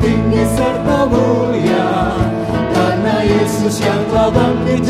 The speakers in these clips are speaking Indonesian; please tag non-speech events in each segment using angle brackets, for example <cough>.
tinggi serta mulia. Karena Yesus yang telah bangkit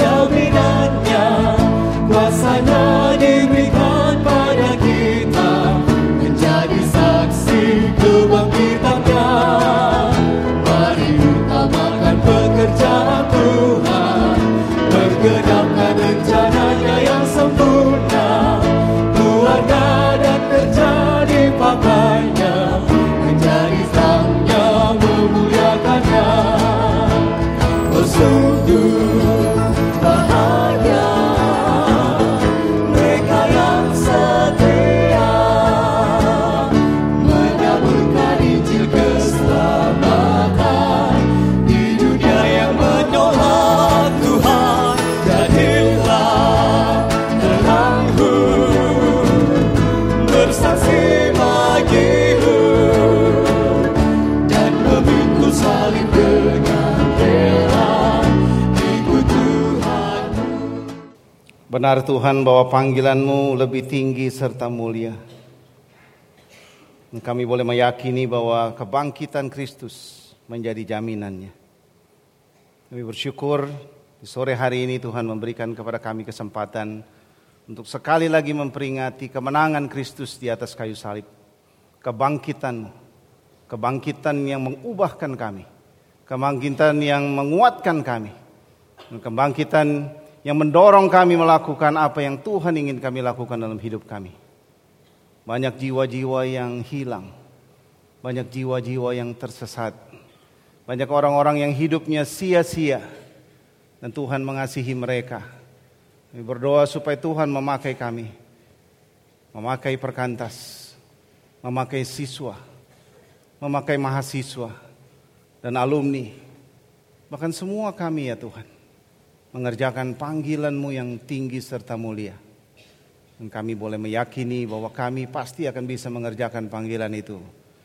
Benar Tuhan bahwa panggilanmu lebih tinggi serta mulia. Kami boleh meyakini bahwa kebangkitan Kristus menjadi jaminannya. Kami bersyukur di sore hari ini Tuhan memberikan kepada kami kesempatan untuk sekali lagi memperingati kemenangan Kristus di atas kayu salib. Kebangkitanmu, kebangkitan yang mengubahkan kami, kebangkitan yang menguatkan kami, dan kebangkitan yang mendorong kami melakukan apa yang Tuhan ingin kami lakukan dalam hidup kami. Banyak jiwa-jiwa yang hilang, banyak jiwa-jiwa yang tersesat, banyak orang-orang yang hidupnya sia-sia, dan Tuhan mengasihi mereka. Kami berdoa supaya Tuhan memakai kami, memakai perkantas, memakai siswa, memakai mahasiswa, dan alumni, bahkan semua kami ya Tuhan mengerjakan panggilanmu yang tinggi serta mulia. Dan kami boleh meyakini bahwa kami pasti akan bisa mengerjakan panggilan itu.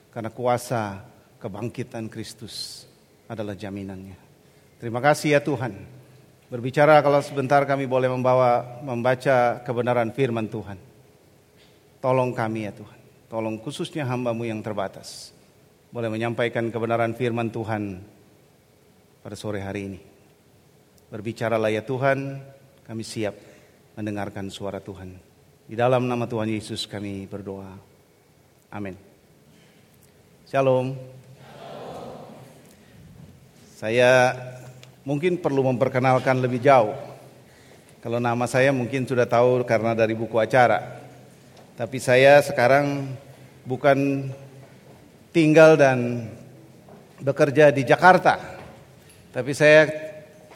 Karena kuasa kebangkitan Kristus adalah jaminannya. Terima kasih ya Tuhan. Berbicara kalau sebentar kami boleh membawa membaca kebenaran firman Tuhan. Tolong kami ya Tuhan. Tolong khususnya hambamu yang terbatas. Boleh menyampaikan kebenaran firman Tuhan pada sore hari ini. Berbicaralah ya Tuhan, kami siap mendengarkan suara Tuhan. Di dalam nama Tuhan Yesus kami berdoa. Amin. Shalom. Saya mungkin perlu memperkenalkan lebih jauh. Kalau nama saya mungkin sudah tahu karena dari buku acara. Tapi saya sekarang bukan tinggal dan bekerja di Jakarta. Tapi saya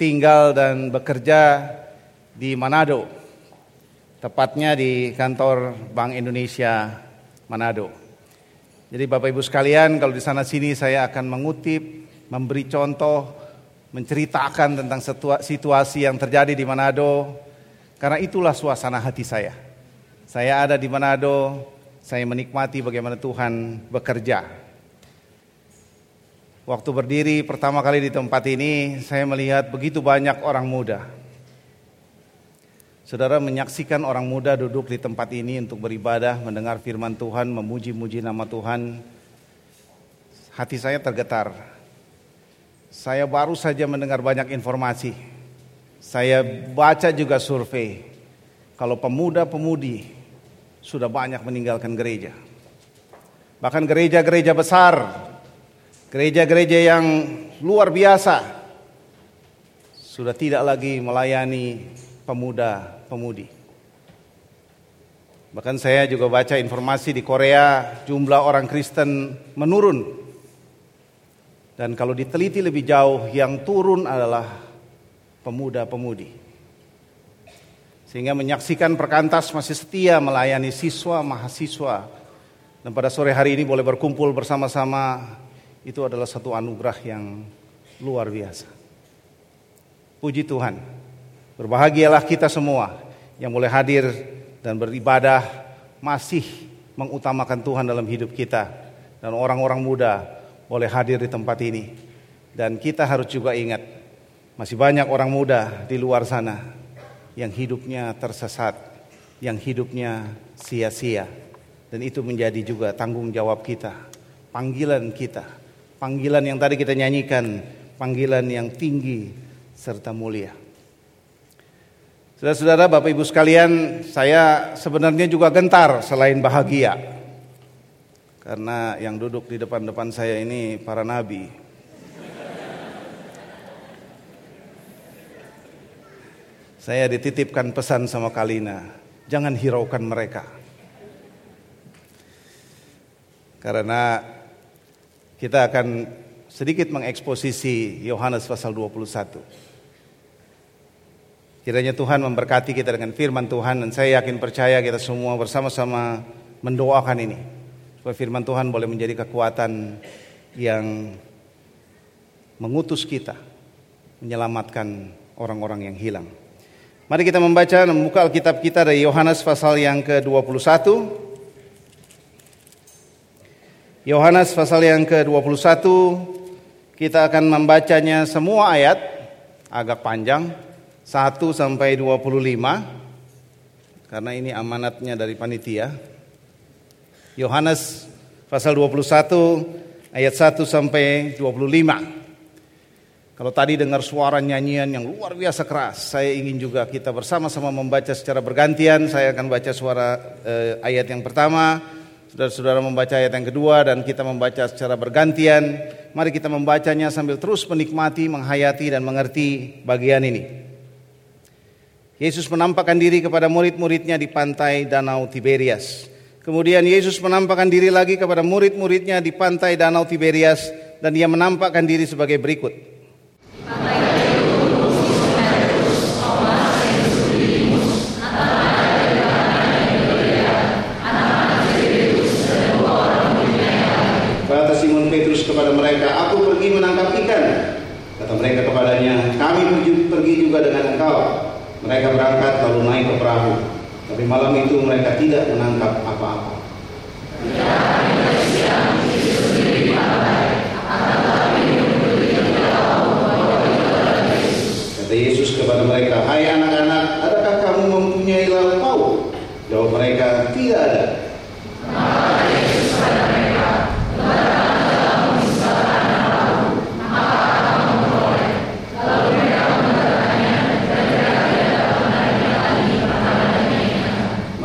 tinggal dan bekerja di Manado. Tepatnya di kantor Bank Indonesia Manado. Jadi Bapak Ibu sekalian, kalau di sana sini saya akan mengutip, memberi contoh, menceritakan tentang situasi yang terjadi di Manado. Karena itulah suasana hati saya. Saya ada di Manado, saya menikmati bagaimana Tuhan bekerja. Waktu berdiri pertama kali di tempat ini, saya melihat begitu banyak orang muda. Saudara menyaksikan orang muda duduk di tempat ini untuk beribadah, mendengar firman Tuhan, memuji-muji nama Tuhan. Hati saya tergetar. Saya baru saja mendengar banyak informasi. Saya baca juga survei. Kalau pemuda-pemudi sudah banyak meninggalkan gereja. Bahkan gereja-gereja besar, gereja-gereja yang luar biasa sudah tidak lagi melayani pemuda-pemudi. Bahkan saya juga baca informasi di Korea jumlah orang Kristen menurun. Dan kalau diteliti lebih jauh yang turun adalah pemuda-pemudi. Sehingga menyaksikan perkantas masih setia melayani siswa, mahasiswa. Dan pada sore hari ini boleh berkumpul bersama-sama itu adalah satu anugerah yang luar biasa. Puji Tuhan. Berbahagialah kita semua yang boleh hadir dan beribadah masih mengutamakan Tuhan dalam hidup kita. Dan orang-orang muda boleh hadir di tempat ini. Dan kita harus juga ingat, masih banyak orang muda di luar sana yang hidupnya tersesat, yang hidupnya sia-sia. Dan itu menjadi juga tanggung jawab kita, panggilan kita, panggilan yang tadi kita nyanyikan, panggilan yang tinggi serta mulia. Saudara-saudara, Bapak Ibu sekalian, saya sebenarnya juga gentar selain bahagia. Karena yang duduk di depan-depan saya ini para nabi. Saya dititipkan pesan sama Kalina, jangan hiraukan mereka. Karena kita akan sedikit mengeksposisi Yohanes pasal 21. Kiranya Tuhan memberkati kita dengan firman Tuhan dan saya yakin percaya kita semua bersama-sama mendoakan ini. Supaya firman Tuhan boleh menjadi kekuatan yang mengutus kita menyelamatkan orang-orang yang hilang. Mari kita membaca membuka Alkitab kita dari Yohanes pasal yang ke-21. Yohanes pasal yang ke-21 kita akan membacanya semua ayat agak panjang 1 sampai 25 karena ini amanatnya dari panitia. Yohanes pasal 21 ayat 1 sampai 25. Kalau tadi dengar suara nyanyian yang luar biasa keras, saya ingin juga kita bersama-sama membaca secara bergantian. Saya akan baca suara eh, ayat yang pertama, Saudara-saudara membaca ayat yang kedua dan kita membaca secara bergantian. Mari kita membacanya sambil terus menikmati, menghayati dan mengerti bagian ini. Yesus menampakkan diri kepada murid-muridnya di pantai Danau Tiberias. Kemudian Yesus menampakkan diri lagi kepada murid-muridnya di pantai Danau Tiberias dan dia menampakkan diri sebagai berikut. Kata Simon Petrus kepada mereka, aku pergi menangkap ikan. Kata mereka kepadanya, kami pergi, pergi juga dengan engkau. Mereka berangkat lalu naik ke perahu. Tapi malam itu mereka tidak menangkap apa-apa. Kata Yesus kepada mereka, Hai anak-anak, adakah kamu mempunyai lauk pauk? Jawab mereka, tidak ada.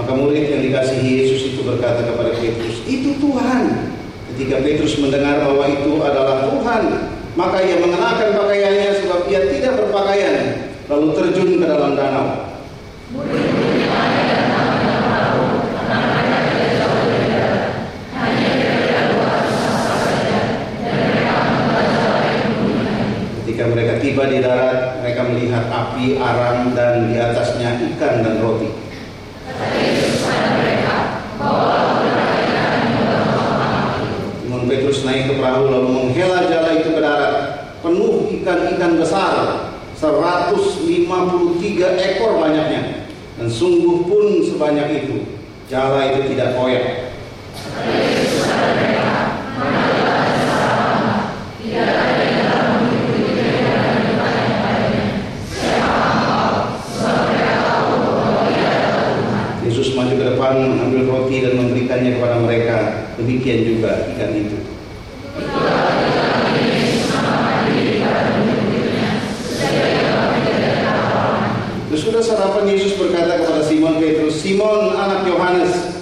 Maka murid yang dikasihi Yesus itu berkata kepada Petrus, itu Tuhan. Ketika Petrus mendengar bahwa itu adalah Tuhan, maka ia mengenakan pakaiannya sebab ia tidak berpakaian, lalu terjun ke dalam danau. Ketika mereka tiba di darat, mereka melihat api, arang, dan di atasnya ikan dan roti. Simon Petrus naik ke perahu lalu menghela jala itu ke darat. Penuh ikan-ikan besar 153 ekor banyaknya. Dan sungguh pun sebanyak itu jala itu tidak koyak. Yesus maju ke depan mengambil roti dan memberikannya kepada mereka. Demikian juga ikan itu Sesudah sarapan Yesus berkata kepada Simon Petrus, Simon anak Yohanes,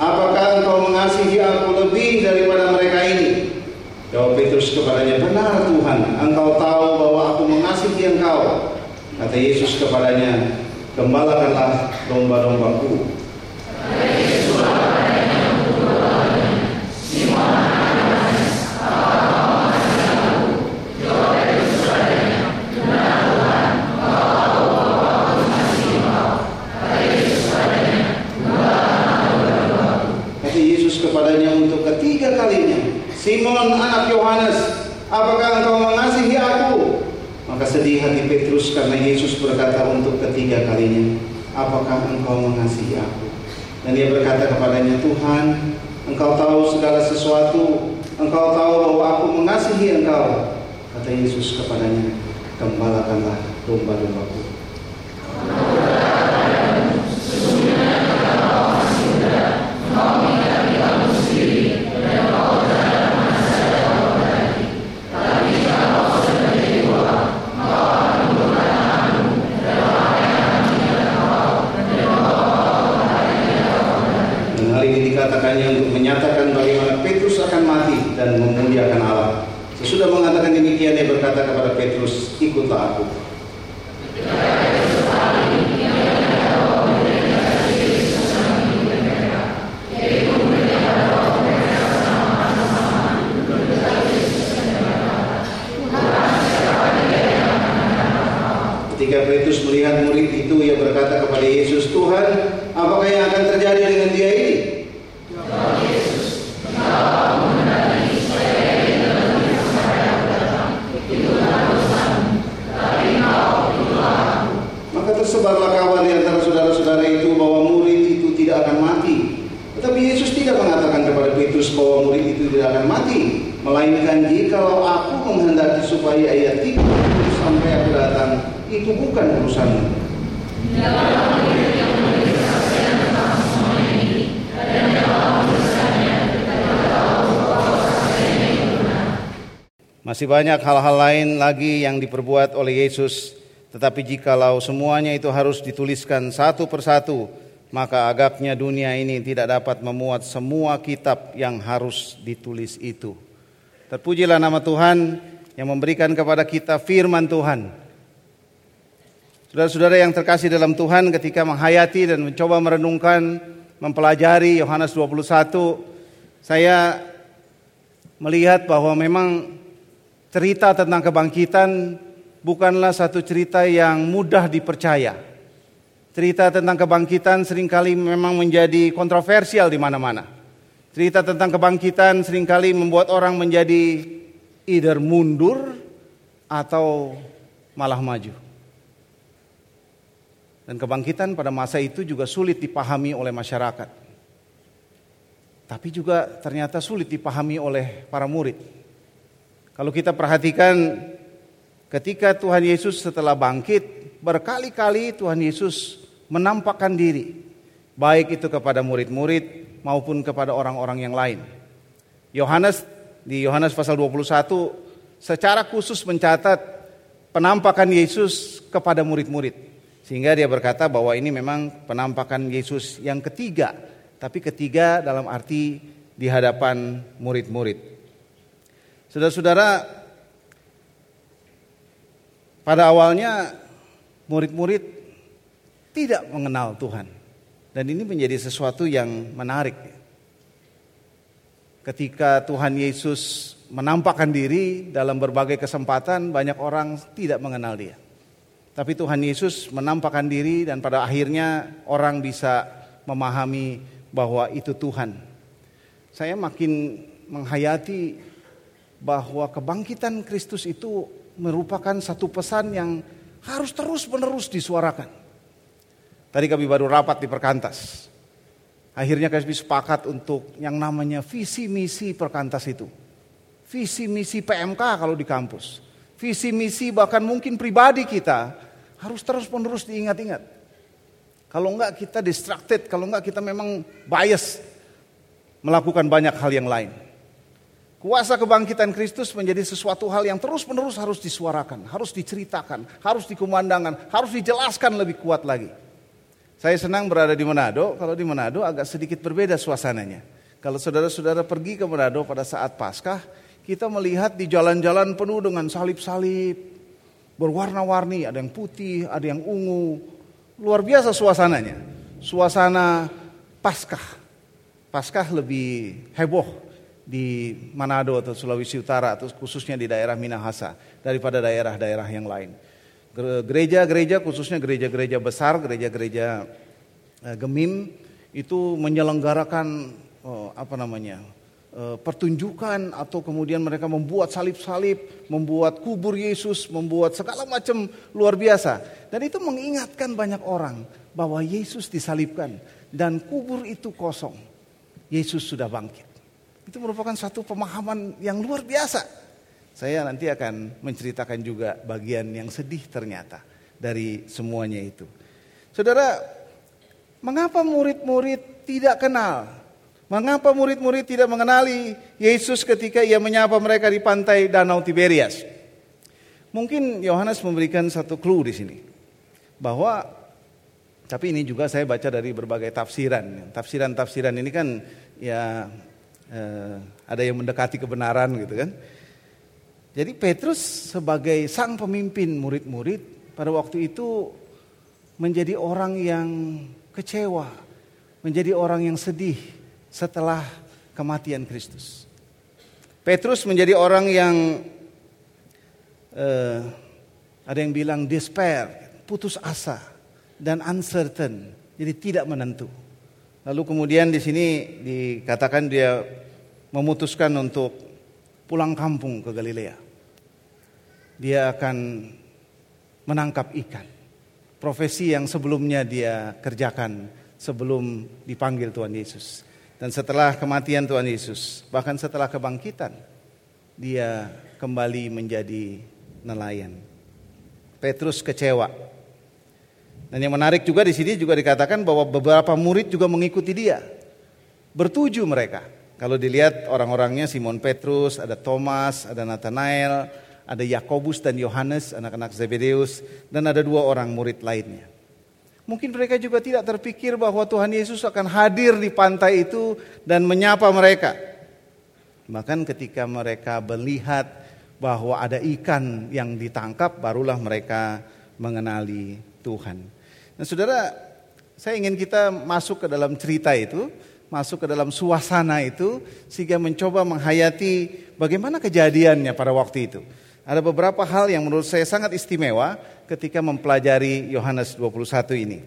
apakah engkau mengasihi aku lebih daripada mereka ini? Jawab Petrus kepadanya, benar Tuhan, engkau tahu bahwa aku mengasihi engkau. Kata Yesus kepadanya, gembalakanlah domba-dombaku. Kata Yesus kepadanya untuk ketiga kalinya, Simon anak Yohanes, apakah engkau mengasihi aku? Maka sedih hati Petrus karena Yesus berkata untuk ketiga kalinya, apakah engkau mengasihi aku? Dan dia berkata kepadanya, Tuhan, engkau tahu segala sesuatu, engkau tahu bahwa aku mengasihi engkau. Kata Yesus kepadanya, gembalakanlah domba-dombaku. mati dan memuliakan Allah. Sesudah mengatakan demikian dia berkata kepada Petrus, ikutlah aku. Ketika Petrus melihat murid itu, ia berkata kepada Yesus, Tuhan, apakah yang akan terjadi dengan dia ini? Maka tersebarlah kabar di antara saudara-saudara itu bahwa murid itu tidak akan mati. Tetapi Yesus tidak mengatakan kepada Petrus bahwa murid itu tidak akan mati. Melainkan jikalau aku menghendaki supaya ia tidak mati sampai aku datang, itu bukan urusanmu. Masih banyak hal-hal lain lagi yang diperbuat oleh Yesus, tetapi jikalau semuanya itu harus dituliskan satu persatu, maka agaknya dunia ini tidak dapat memuat semua kitab yang harus ditulis itu. Terpujilah nama Tuhan yang memberikan kepada kita firman Tuhan. Saudara-saudara yang terkasih dalam Tuhan ketika menghayati dan mencoba merenungkan, mempelajari Yohanes 21, saya melihat bahwa memang cerita tentang kebangkitan bukanlah satu cerita yang mudah dipercaya. Cerita tentang kebangkitan sering kali memang menjadi kontroversial di mana-mana. Cerita tentang kebangkitan sering kali membuat orang menjadi either mundur atau malah maju. Dan kebangkitan pada masa itu juga sulit dipahami oleh masyarakat. Tapi juga ternyata sulit dipahami oleh para murid. Kalau kita perhatikan ketika Tuhan Yesus setelah bangkit, berkali-kali Tuhan Yesus menampakkan diri. Baik itu kepada murid-murid maupun kepada orang-orang yang lain. Yohanes di Yohanes pasal 21 secara khusus mencatat penampakan Yesus kepada murid-murid. Sehingga dia berkata bahwa ini memang penampakan Yesus yang ketiga. Tapi ketiga dalam arti di hadapan murid-murid. Saudara-saudara, pada awalnya murid-murid tidak mengenal Tuhan. Dan ini menjadi sesuatu yang menarik. Ketika Tuhan Yesus menampakkan diri dalam berbagai kesempatan, banyak orang tidak mengenal Dia. Tapi Tuhan Yesus menampakkan diri, dan pada akhirnya orang bisa memahami bahwa itu Tuhan. Saya makin menghayati bahwa kebangkitan Kristus itu merupakan satu pesan yang harus terus-menerus disuarakan. Tadi kami baru rapat di Perkantas. Akhirnya kami sepakat untuk yang namanya visi misi Perkantas itu. Visi misi PMK kalau di kampus. Visi misi bahkan mungkin pribadi kita harus terus-menerus diingat-ingat. Kalau enggak kita distracted, kalau enggak kita memang bias melakukan banyak hal yang lain. Kuasa kebangkitan Kristus menjadi sesuatu hal yang terus-menerus harus disuarakan, harus diceritakan, harus dikumandangkan, harus dijelaskan lebih kuat lagi. Saya senang berada di Manado, kalau di Manado agak sedikit berbeda suasananya. Kalau saudara-saudara pergi ke Manado pada saat Paskah, kita melihat di jalan-jalan penuh dengan salib-salib, berwarna-warni, ada yang putih, ada yang ungu. Luar biasa suasananya. Suasana Paskah. Paskah lebih heboh di Manado atau Sulawesi Utara atau khususnya di daerah Minahasa daripada daerah-daerah yang lain. Gereja-gereja khususnya gereja-gereja besar, gereja-gereja eh, gemim itu menyelenggarakan oh, apa namanya eh, pertunjukan atau kemudian mereka membuat salib-salib, membuat kubur Yesus, membuat segala macam luar biasa. Dan itu mengingatkan banyak orang bahwa Yesus disalibkan dan kubur itu kosong. Yesus sudah bangkit. Itu merupakan satu pemahaman yang luar biasa. Saya nanti akan menceritakan juga bagian yang sedih ternyata dari semuanya itu. Saudara, mengapa murid-murid tidak kenal? Mengapa murid-murid tidak mengenali Yesus ketika ia menyapa mereka di pantai Danau Tiberias? Mungkin Yohanes memberikan satu clue di sini. Bahwa tapi ini juga saya baca dari berbagai tafsiran. Tafsiran-tafsiran ini kan ya ada yang mendekati kebenaran gitu kan. Jadi Petrus sebagai sang pemimpin murid-murid pada waktu itu menjadi orang yang kecewa, menjadi orang yang sedih setelah kematian Kristus. Petrus menjadi orang yang eh, ada yang bilang despair, putus asa dan uncertain, jadi tidak menentu. Lalu kemudian di sini dikatakan dia memutuskan untuk pulang kampung ke Galilea. Dia akan menangkap ikan. Profesi yang sebelumnya dia kerjakan sebelum dipanggil Tuhan Yesus. Dan setelah kematian Tuhan Yesus, bahkan setelah kebangkitan, dia kembali menjadi nelayan. Petrus kecewa. Dan yang menarik juga di sini juga dikatakan bahwa beberapa murid juga mengikuti dia. Bertuju mereka. Kalau dilihat orang-orangnya Simon Petrus, ada Thomas, ada Nathanael, ada Yakobus dan Yohanes, anak-anak Zebedeus, dan ada dua orang murid lainnya. Mungkin mereka juga tidak terpikir bahwa Tuhan Yesus akan hadir di pantai itu dan menyapa mereka. Bahkan ketika mereka melihat bahwa ada ikan yang ditangkap, barulah mereka mengenali Tuhan. Nah saudara, saya ingin kita masuk ke dalam cerita itu, masuk ke dalam suasana itu, sehingga mencoba menghayati bagaimana kejadiannya pada waktu itu. Ada beberapa hal yang menurut saya sangat istimewa ketika mempelajari Yohanes 21 ini.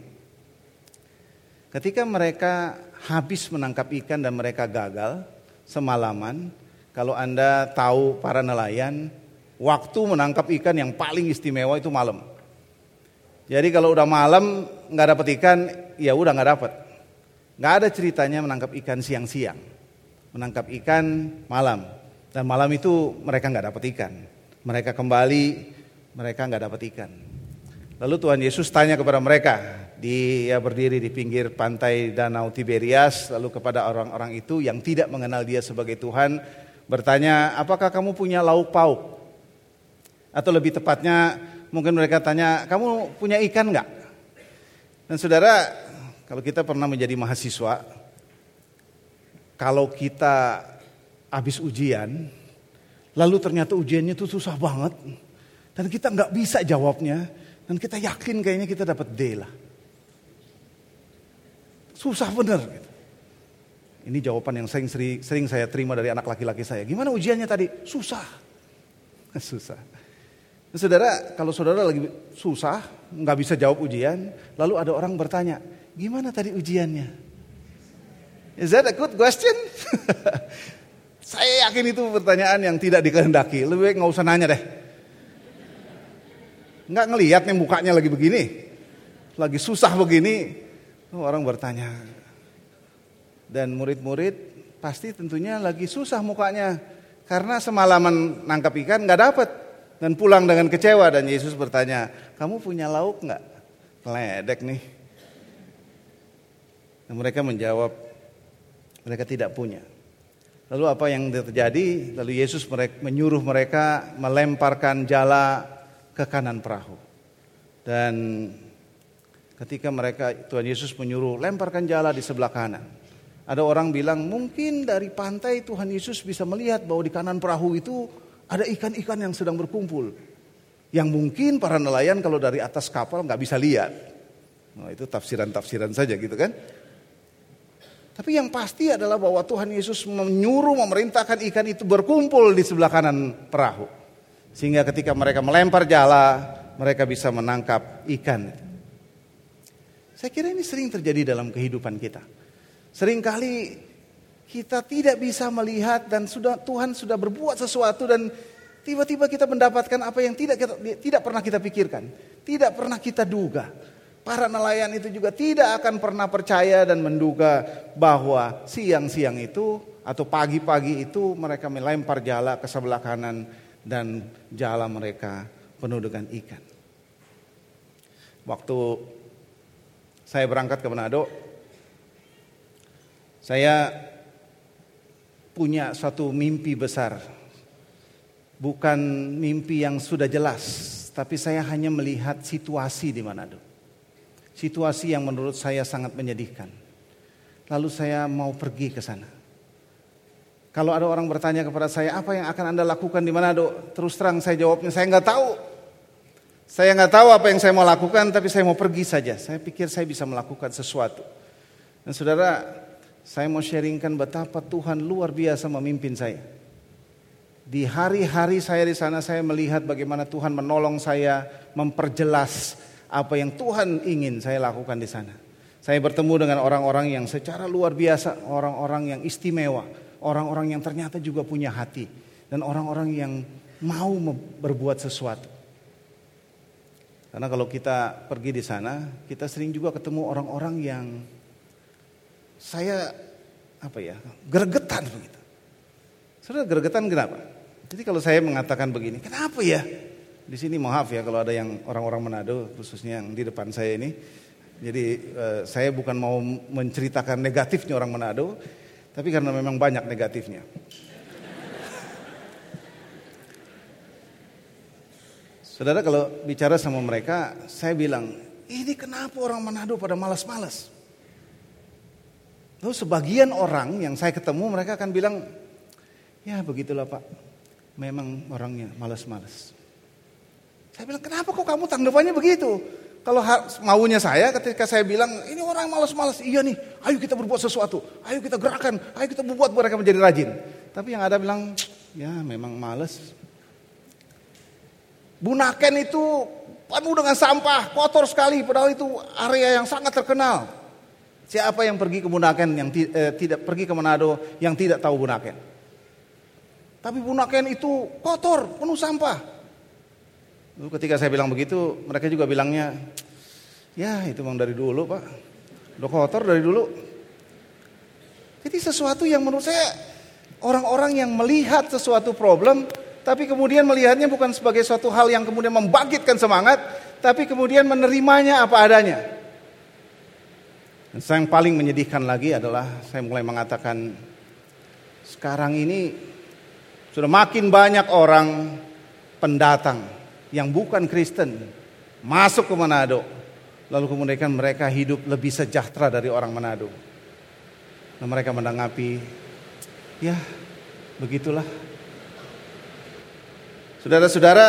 Ketika mereka habis menangkap ikan dan mereka gagal semalaman, kalau Anda tahu para nelayan, waktu menangkap ikan yang paling istimewa itu malam. Jadi kalau udah malam nggak dapat ikan, ya udah nggak dapat. Nggak ada ceritanya menangkap ikan siang-siang. Menangkap ikan malam. Dan malam itu mereka nggak dapat ikan. Mereka kembali, mereka nggak dapat ikan. Lalu Tuhan Yesus tanya kepada mereka, dia berdiri di pinggir pantai Danau Tiberias, lalu kepada orang-orang itu yang tidak mengenal dia sebagai Tuhan, bertanya, apakah kamu punya lauk pauk? Atau lebih tepatnya, mungkin mereka tanya, kamu punya ikan nggak? Dan saudara, kalau kita pernah menjadi mahasiswa, kalau kita habis ujian, Lalu ternyata ujiannya itu susah banget. Dan kita nggak bisa jawabnya. Dan kita yakin kayaknya kita dapat D lah. Susah bener. Gitu. Ini jawaban yang sering, sering saya terima dari anak laki-laki saya. Gimana ujiannya tadi? Susah. <laughs> Susah. Saudara, kalau saudara lagi susah, nggak bisa jawab ujian, lalu ada orang bertanya, gimana tadi ujiannya? Is that a good question? <laughs> Saya yakin itu pertanyaan yang tidak dikehendaki. Lebih baik nggak usah nanya deh. Nggak ngelihat nih mukanya lagi begini. Lagi susah begini. Oh, orang bertanya. Dan murid-murid pasti tentunya lagi susah mukanya. Karena semalaman nangkap ikan nggak dapat. Dan pulang dengan kecewa. Dan Yesus bertanya, kamu punya lauk nggak? Ledek nih. Dan mereka menjawab, mereka tidak punya. Lalu apa yang terjadi? Lalu Yesus menyuruh mereka melemparkan jala ke kanan perahu. Dan ketika mereka Tuhan Yesus menyuruh lemparkan jala di sebelah kanan. Ada orang bilang mungkin dari pantai Tuhan Yesus bisa melihat bahwa di kanan perahu itu ada ikan-ikan yang sedang berkumpul. Yang mungkin para nelayan kalau dari atas kapal nggak bisa lihat. Nah, itu tafsiran-tafsiran saja gitu kan. Tapi yang pasti adalah bahwa Tuhan Yesus menyuruh memerintahkan ikan itu berkumpul di sebelah kanan perahu. Sehingga ketika mereka melempar jala, mereka bisa menangkap ikan. Saya kira ini sering terjadi dalam kehidupan kita. Seringkali kita tidak bisa melihat dan sudah Tuhan sudah berbuat sesuatu dan tiba-tiba kita mendapatkan apa yang tidak kita, tidak pernah kita pikirkan, tidak pernah kita duga. Para nelayan itu juga tidak akan pernah percaya dan menduga bahwa siang-siang itu atau pagi-pagi itu mereka melempar jala ke sebelah kanan dan jala mereka penuh dengan ikan. Waktu saya berangkat ke Manado, saya punya suatu mimpi besar. Bukan mimpi yang sudah jelas, tapi saya hanya melihat situasi di Manado situasi yang menurut saya sangat menyedihkan. Lalu saya mau pergi ke sana. Kalau ada orang bertanya kepada saya, apa yang akan Anda lakukan di Manado? Terus terang saya jawabnya, saya nggak tahu. Saya nggak tahu apa yang saya mau lakukan, tapi saya mau pergi saja. Saya pikir saya bisa melakukan sesuatu. Dan saudara, saya mau sharingkan betapa Tuhan luar biasa memimpin saya. Di hari-hari saya di sana, saya melihat bagaimana Tuhan menolong saya memperjelas apa yang Tuhan ingin saya lakukan di sana. Saya bertemu dengan orang-orang yang secara luar biasa, orang-orang yang istimewa, orang-orang yang ternyata juga punya hati dan orang-orang yang mau berbuat sesuatu. Karena kalau kita pergi di sana, kita sering juga ketemu orang-orang yang saya apa ya, gergetan begitu. Saudara gergetan kenapa? Jadi kalau saya mengatakan begini, kenapa ya? Di sini maaf ya kalau ada yang orang-orang Manado, khususnya yang di depan saya ini. Jadi eh, saya bukan mau menceritakan negatifnya orang Manado, tapi karena memang banyak negatifnya. Saudara kalau bicara sama mereka, saya bilang, ini kenapa orang Manado pada malas-malas? Lalu sebagian orang yang saya ketemu mereka akan bilang, ya begitulah pak, memang orangnya malas-malas. Saya bilang, kenapa kok kamu tanggapannya begitu? Kalau maunya saya ketika saya bilang ini orang malas-malas, iya nih, ayo kita berbuat sesuatu, ayo kita gerakan, ayo kita membuat mereka menjadi rajin. Tapi yang ada bilang, ya memang malas. Bunaken itu penuh dengan sampah, kotor sekali, padahal itu area yang sangat terkenal. Siapa yang pergi ke Bunaken yang eh, tidak pergi ke Manado yang tidak tahu Bunaken? Tapi Bunaken itu kotor, penuh sampah. Lalu ketika saya bilang begitu, mereka juga bilangnya, ya itu memang dari dulu pak, udah kotor dari dulu. Jadi sesuatu yang menurut saya orang-orang yang melihat sesuatu problem, tapi kemudian melihatnya bukan sebagai suatu hal yang kemudian membangkitkan semangat, tapi kemudian menerimanya apa adanya. Dan yang paling menyedihkan lagi adalah saya mulai mengatakan sekarang ini sudah makin banyak orang pendatang yang bukan Kristen masuk ke Manado. Lalu kemudian mereka hidup lebih sejahtera dari orang Manado. Dan mereka menanggapi, ya begitulah. Saudara-saudara,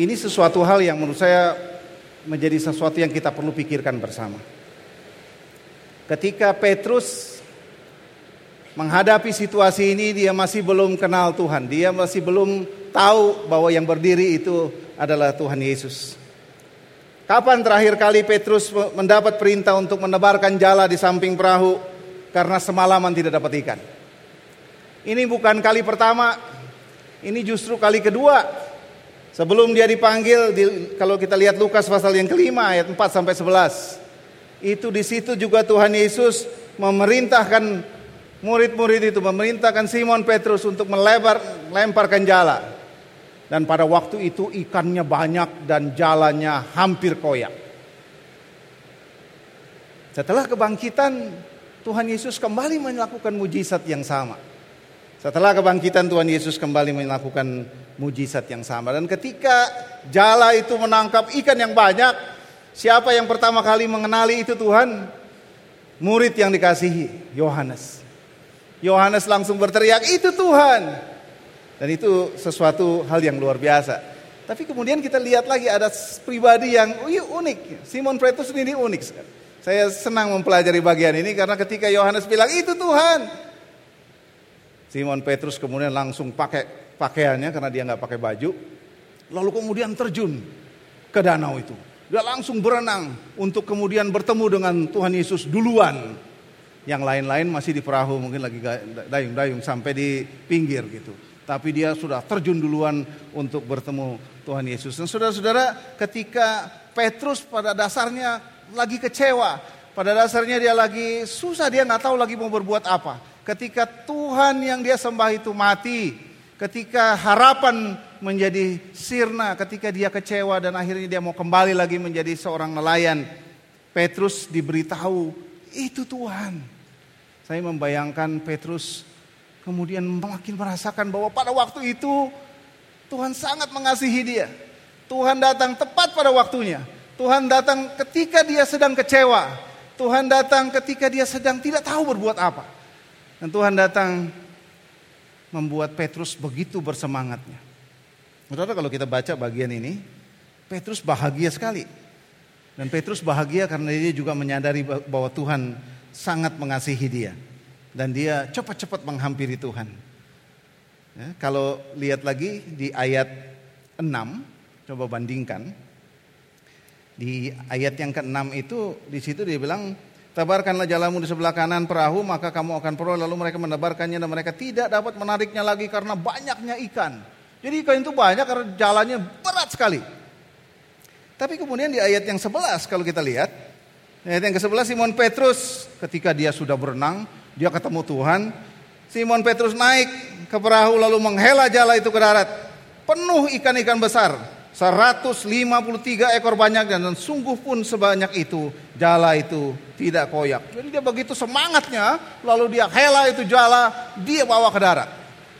ini sesuatu hal yang menurut saya menjadi sesuatu yang kita perlu pikirkan bersama. Ketika Petrus menghadapi situasi ini dia masih belum kenal Tuhan. Dia masih belum tahu bahwa yang berdiri itu adalah Tuhan Yesus. Kapan terakhir kali Petrus mendapat perintah untuk menebarkan jala di samping perahu karena semalaman tidak dapat ikan? Ini bukan kali pertama, ini justru kali kedua. Sebelum dia dipanggil, di, kalau kita lihat Lukas pasal yang kelima ayat 4 sampai 11. Itu di situ juga Tuhan Yesus memerintahkan murid-murid itu memerintahkan Simon Petrus untuk melebar, lemparkan jala. Dan pada waktu itu ikannya banyak dan jalannya hampir koyak. Setelah kebangkitan, Tuhan Yesus kembali melakukan mujizat yang sama. Setelah kebangkitan Tuhan Yesus kembali melakukan mujizat yang sama. Dan ketika jala itu menangkap ikan yang banyak, siapa yang pertama kali mengenali itu Tuhan? Murid yang dikasihi, Yohanes. Yohanes langsung berteriak, "Itu Tuhan!" Dan itu sesuatu hal yang luar biasa. Tapi kemudian kita lihat lagi ada pribadi yang unik. Simon Petrus ini unik Saya senang mempelajari bagian ini karena ketika Yohanes bilang, "Itu Tuhan." Simon Petrus kemudian langsung pakai pakaiannya karena dia nggak pakai baju. Lalu kemudian terjun ke danau itu. Dia langsung berenang untuk kemudian bertemu dengan Tuhan Yesus duluan yang lain-lain masih di perahu mungkin lagi dayung-dayung sampai di pinggir gitu. Tapi dia sudah terjun duluan untuk bertemu Tuhan Yesus. Dan saudara-saudara ketika Petrus pada dasarnya lagi kecewa. Pada dasarnya dia lagi susah dia nggak tahu lagi mau berbuat apa. Ketika Tuhan yang dia sembah itu mati, ketika harapan menjadi sirna, ketika dia kecewa dan akhirnya dia mau kembali lagi menjadi seorang nelayan, Petrus diberitahu itu Tuhan. Saya membayangkan Petrus kemudian makin merasakan bahwa pada waktu itu Tuhan sangat mengasihi dia. Tuhan datang tepat pada waktunya. Tuhan datang ketika dia sedang kecewa. Tuhan datang ketika dia sedang tidak tahu berbuat apa. Dan Tuhan datang membuat Petrus begitu bersemangatnya. Saudara kalau kita baca bagian ini, Petrus bahagia sekali. Dan Petrus bahagia karena dia juga menyadari bahwa Tuhan sangat mengasihi dia. Dan dia cepat-cepat menghampiri Tuhan. Ya, kalau lihat lagi di ayat 6, coba bandingkan. Di ayat yang ke-6 itu, di situ dia bilang, Tabarkanlah jalamu di sebelah kanan perahu, maka kamu akan peroleh. Lalu mereka menebarkannya dan mereka tidak dapat menariknya lagi karena banyaknya ikan. Jadi ikan itu banyak karena jalannya berat sekali. Tapi kemudian di ayat yang 11 kalau kita lihat, ayat yang ke-11 Simon Petrus ketika dia sudah berenang, dia ketemu Tuhan, Simon Petrus naik ke perahu lalu menghela jala itu ke darat. Penuh ikan-ikan besar. 153 ekor banyak dan sungguh pun sebanyak itu jala itu tidak koyak. Jadi dia begitu semangatnya lalu dia hela itu jala dia bawa ke darat.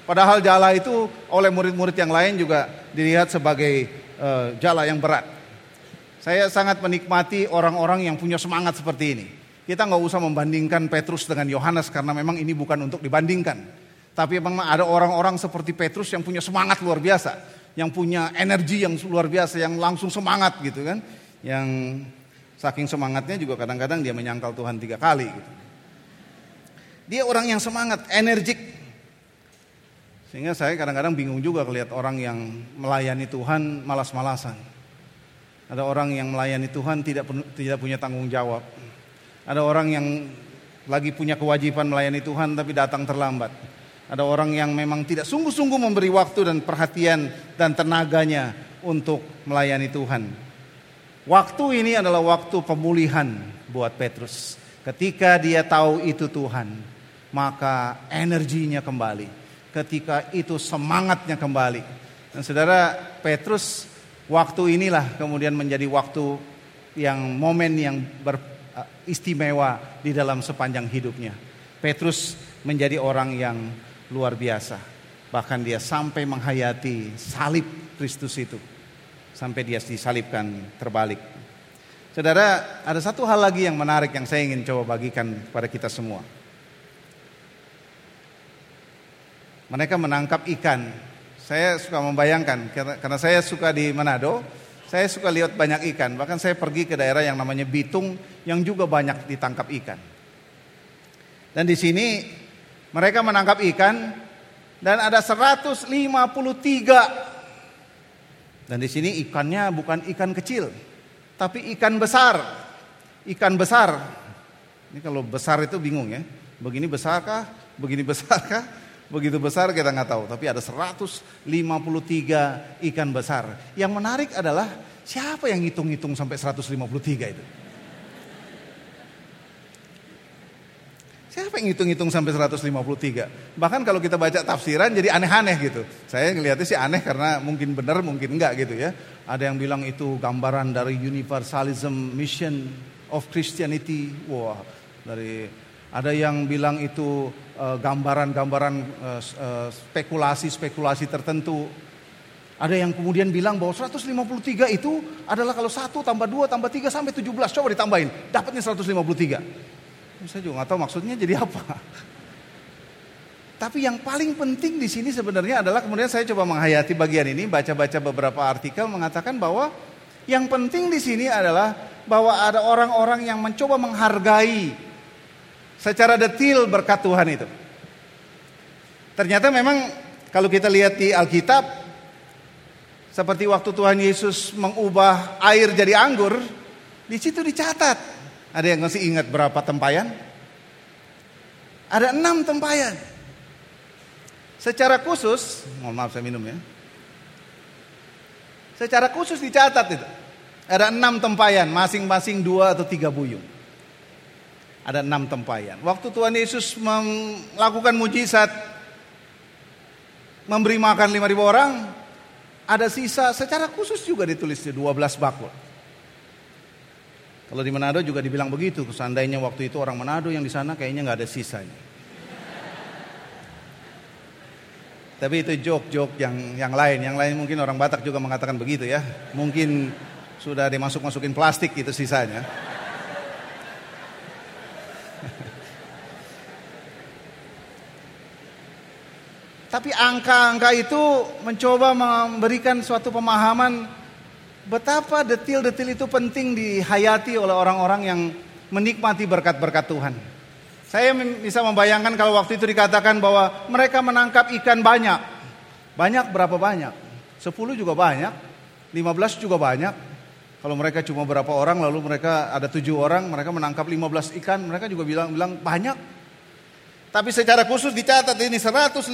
Padahal jala itu oleh murid-murid yang lain juga dilihat sebagai uh, jala yang berat. Saya sangat menikmati orang-orang yang punya semangat seperti ini. Kita nggak usah membandingkan Petrus dengan Yohanes karena memang ini bukan untuk dibandingkan. Tapi memang ada orang-orang seperti Petrus yang punya semangat luar biasa, yang punya energi yang luar biasa, yang langsung semangat gitu kan. Yang saking semangatnya juga kadang-kadang dia menyangkal Tuhan tiga kali. Gitu. Dia orang yang semangat, energik. Sehingga saya kadang-kadang bingung juga melihat orang yang melayani Tuhan malas-malasan. Ada orang yang melayani Tuhan tidak tidak punya tanggung jawab. Ada orang yang lagi punya kewajiban melayani Tuhan tapi datang terlambat. Ada orang yang memang tidak sungguh-sungguh memberi waktu dan perhatian dan tenaganya untuk melayani Tuhan. Waktu ini adalah waktu pemulihan buat Petrus. Ketika dia tahu itu Tuhan, maka energinya kembali. Ketika itu semangatnya kembali. Dan saudara Petrus, waktu inilah kemudian menjadi waktu yang momen yang ber, Uh, istimewa di dalam sepanjang hidupnya. Petrus menjadi orang yang luar biasa. Bahkan dia sampai menghayati salib Kristus itu. Sampai dia disalibkan terbalik. Saudara, ada satu hal lagi yang menarik yang saya ingin coba bagikan kepada kita semua. Mereka menangkap ikan. Saya suka membayangkan karena saya suka di Manado, saya suka lihat banyak ikan, bahkan saya pergi ke daerah yang namanya Bitung yang juga banyak ditangkap ikan. Dan di sini mereka menangkap ikan dan ada 153. Dan di sini ikannya bukan ikan kecil, tapi ikan besar. Ikan besar. Ini kalau besar itu bingung ya. Begini besarkah? Begini besarkah? Begitu besar kita nggak tahu, tapi ada 153 ikan besar. Yang menarik adalah siapa yang ngitung-ngitung sampai 153 itu? Siapa yang ngitung-ngitung sampai 153? Bahkan kalau kita baca tafsiran jadi aneh-aneh gitu. Saya ngelihatnya sih aneh karena mungkin benar mungkin enggak gitu ya. Ada yang bilang itu gambaran dari universalism mission of Christianity. Wah, dari ada yang bilang itu eh, gambaran-gambaran uh, uh, spekulasi-spekulasi tertentu. Ada yang kemudian bilang bahwa 153 itu adalah kalau satu tambah dua tambah tiga sampai 17. Coba ditambahin, dapatnya 153. Saya juga nggak tahu maksudnya jadi apa. Tapi yang paling penting di sini sebenarnya adalah kemudian saya coba menghayati bagian ini, baca-baca beberapa artikel mengatakan bahwa yang penting di sini adalah bahwa ada orang-orang yang mencoba menghargai secara detil berkat Tuhan itu. Ternyata memang kalau kita lihat di Alkitab seperti waktu Tuhan Yesus mengubah air jadi anggur, di situ dicatat. Ada yang masih ingat berapa tempayan? Ada enam tempayan. Secara khusus, mohon maaf saya minum ya. Secara khusus dicatat itu. Ada enam tempayan, masing-masing dua atau tiga buyung. Ada enam tempayan. Waktu Tuhan Yesus melakukan mujizat, memberi makan lima ribu orang, ada sisa secara khusus juga ditulis di 12 bakul. Kalau di Manado juga dibilang begitu, seandainya waktu itu orang Manado yang di sana kayaknya nggak ada sisanya. Tapi itu joke-joke yang yang lain, yang lain mungkin orang Batak juga mengatakan begitu ya. Mungkin sudah dimasuk-masukin plastik itu sisanya. <laughs> Tapi angka-angka itu mencoba memberikan suatu pemahaman betapa detil-detil itu penting dihayati oleh orang-orang yang menikmati berkat-berkat Tuhan. Saya bisa membayangkan kalau waktu itu dikatakan bahwa mereka menangkap ikan banyak. Banyak berapa banyak? 10 juga banyak, 15 juga banyak. Kalau mereka cuma berapa orang lalu mereka ada tujuh orang, mereka menangkap 15 ikan, mereka juga bilang-bilang banyak. Tapi secara khusus dicatat ini 153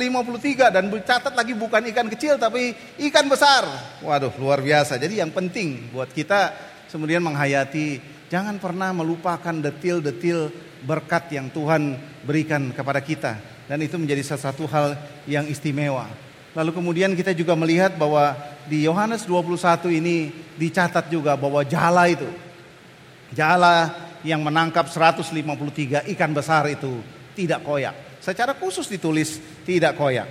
dan dicatat lagi bukan ikan kecil tapi ikan besar. Waduh luar biasa. Jadi yang penting buat kita kemudian menghayati jangan pernah melupakan detil-detil berkat yang Tuhan berikan kepada kita. Dan itu menjadi salah satu hal yang istimewa. Lalu kemudian kita juga melihat bahwa di Yohanes 21 ini dicatat juga bahwa jala itu. Jala yang menangkap 153 ikan besar itu tidak koyak. Secara khusus ditulis tidak koyak.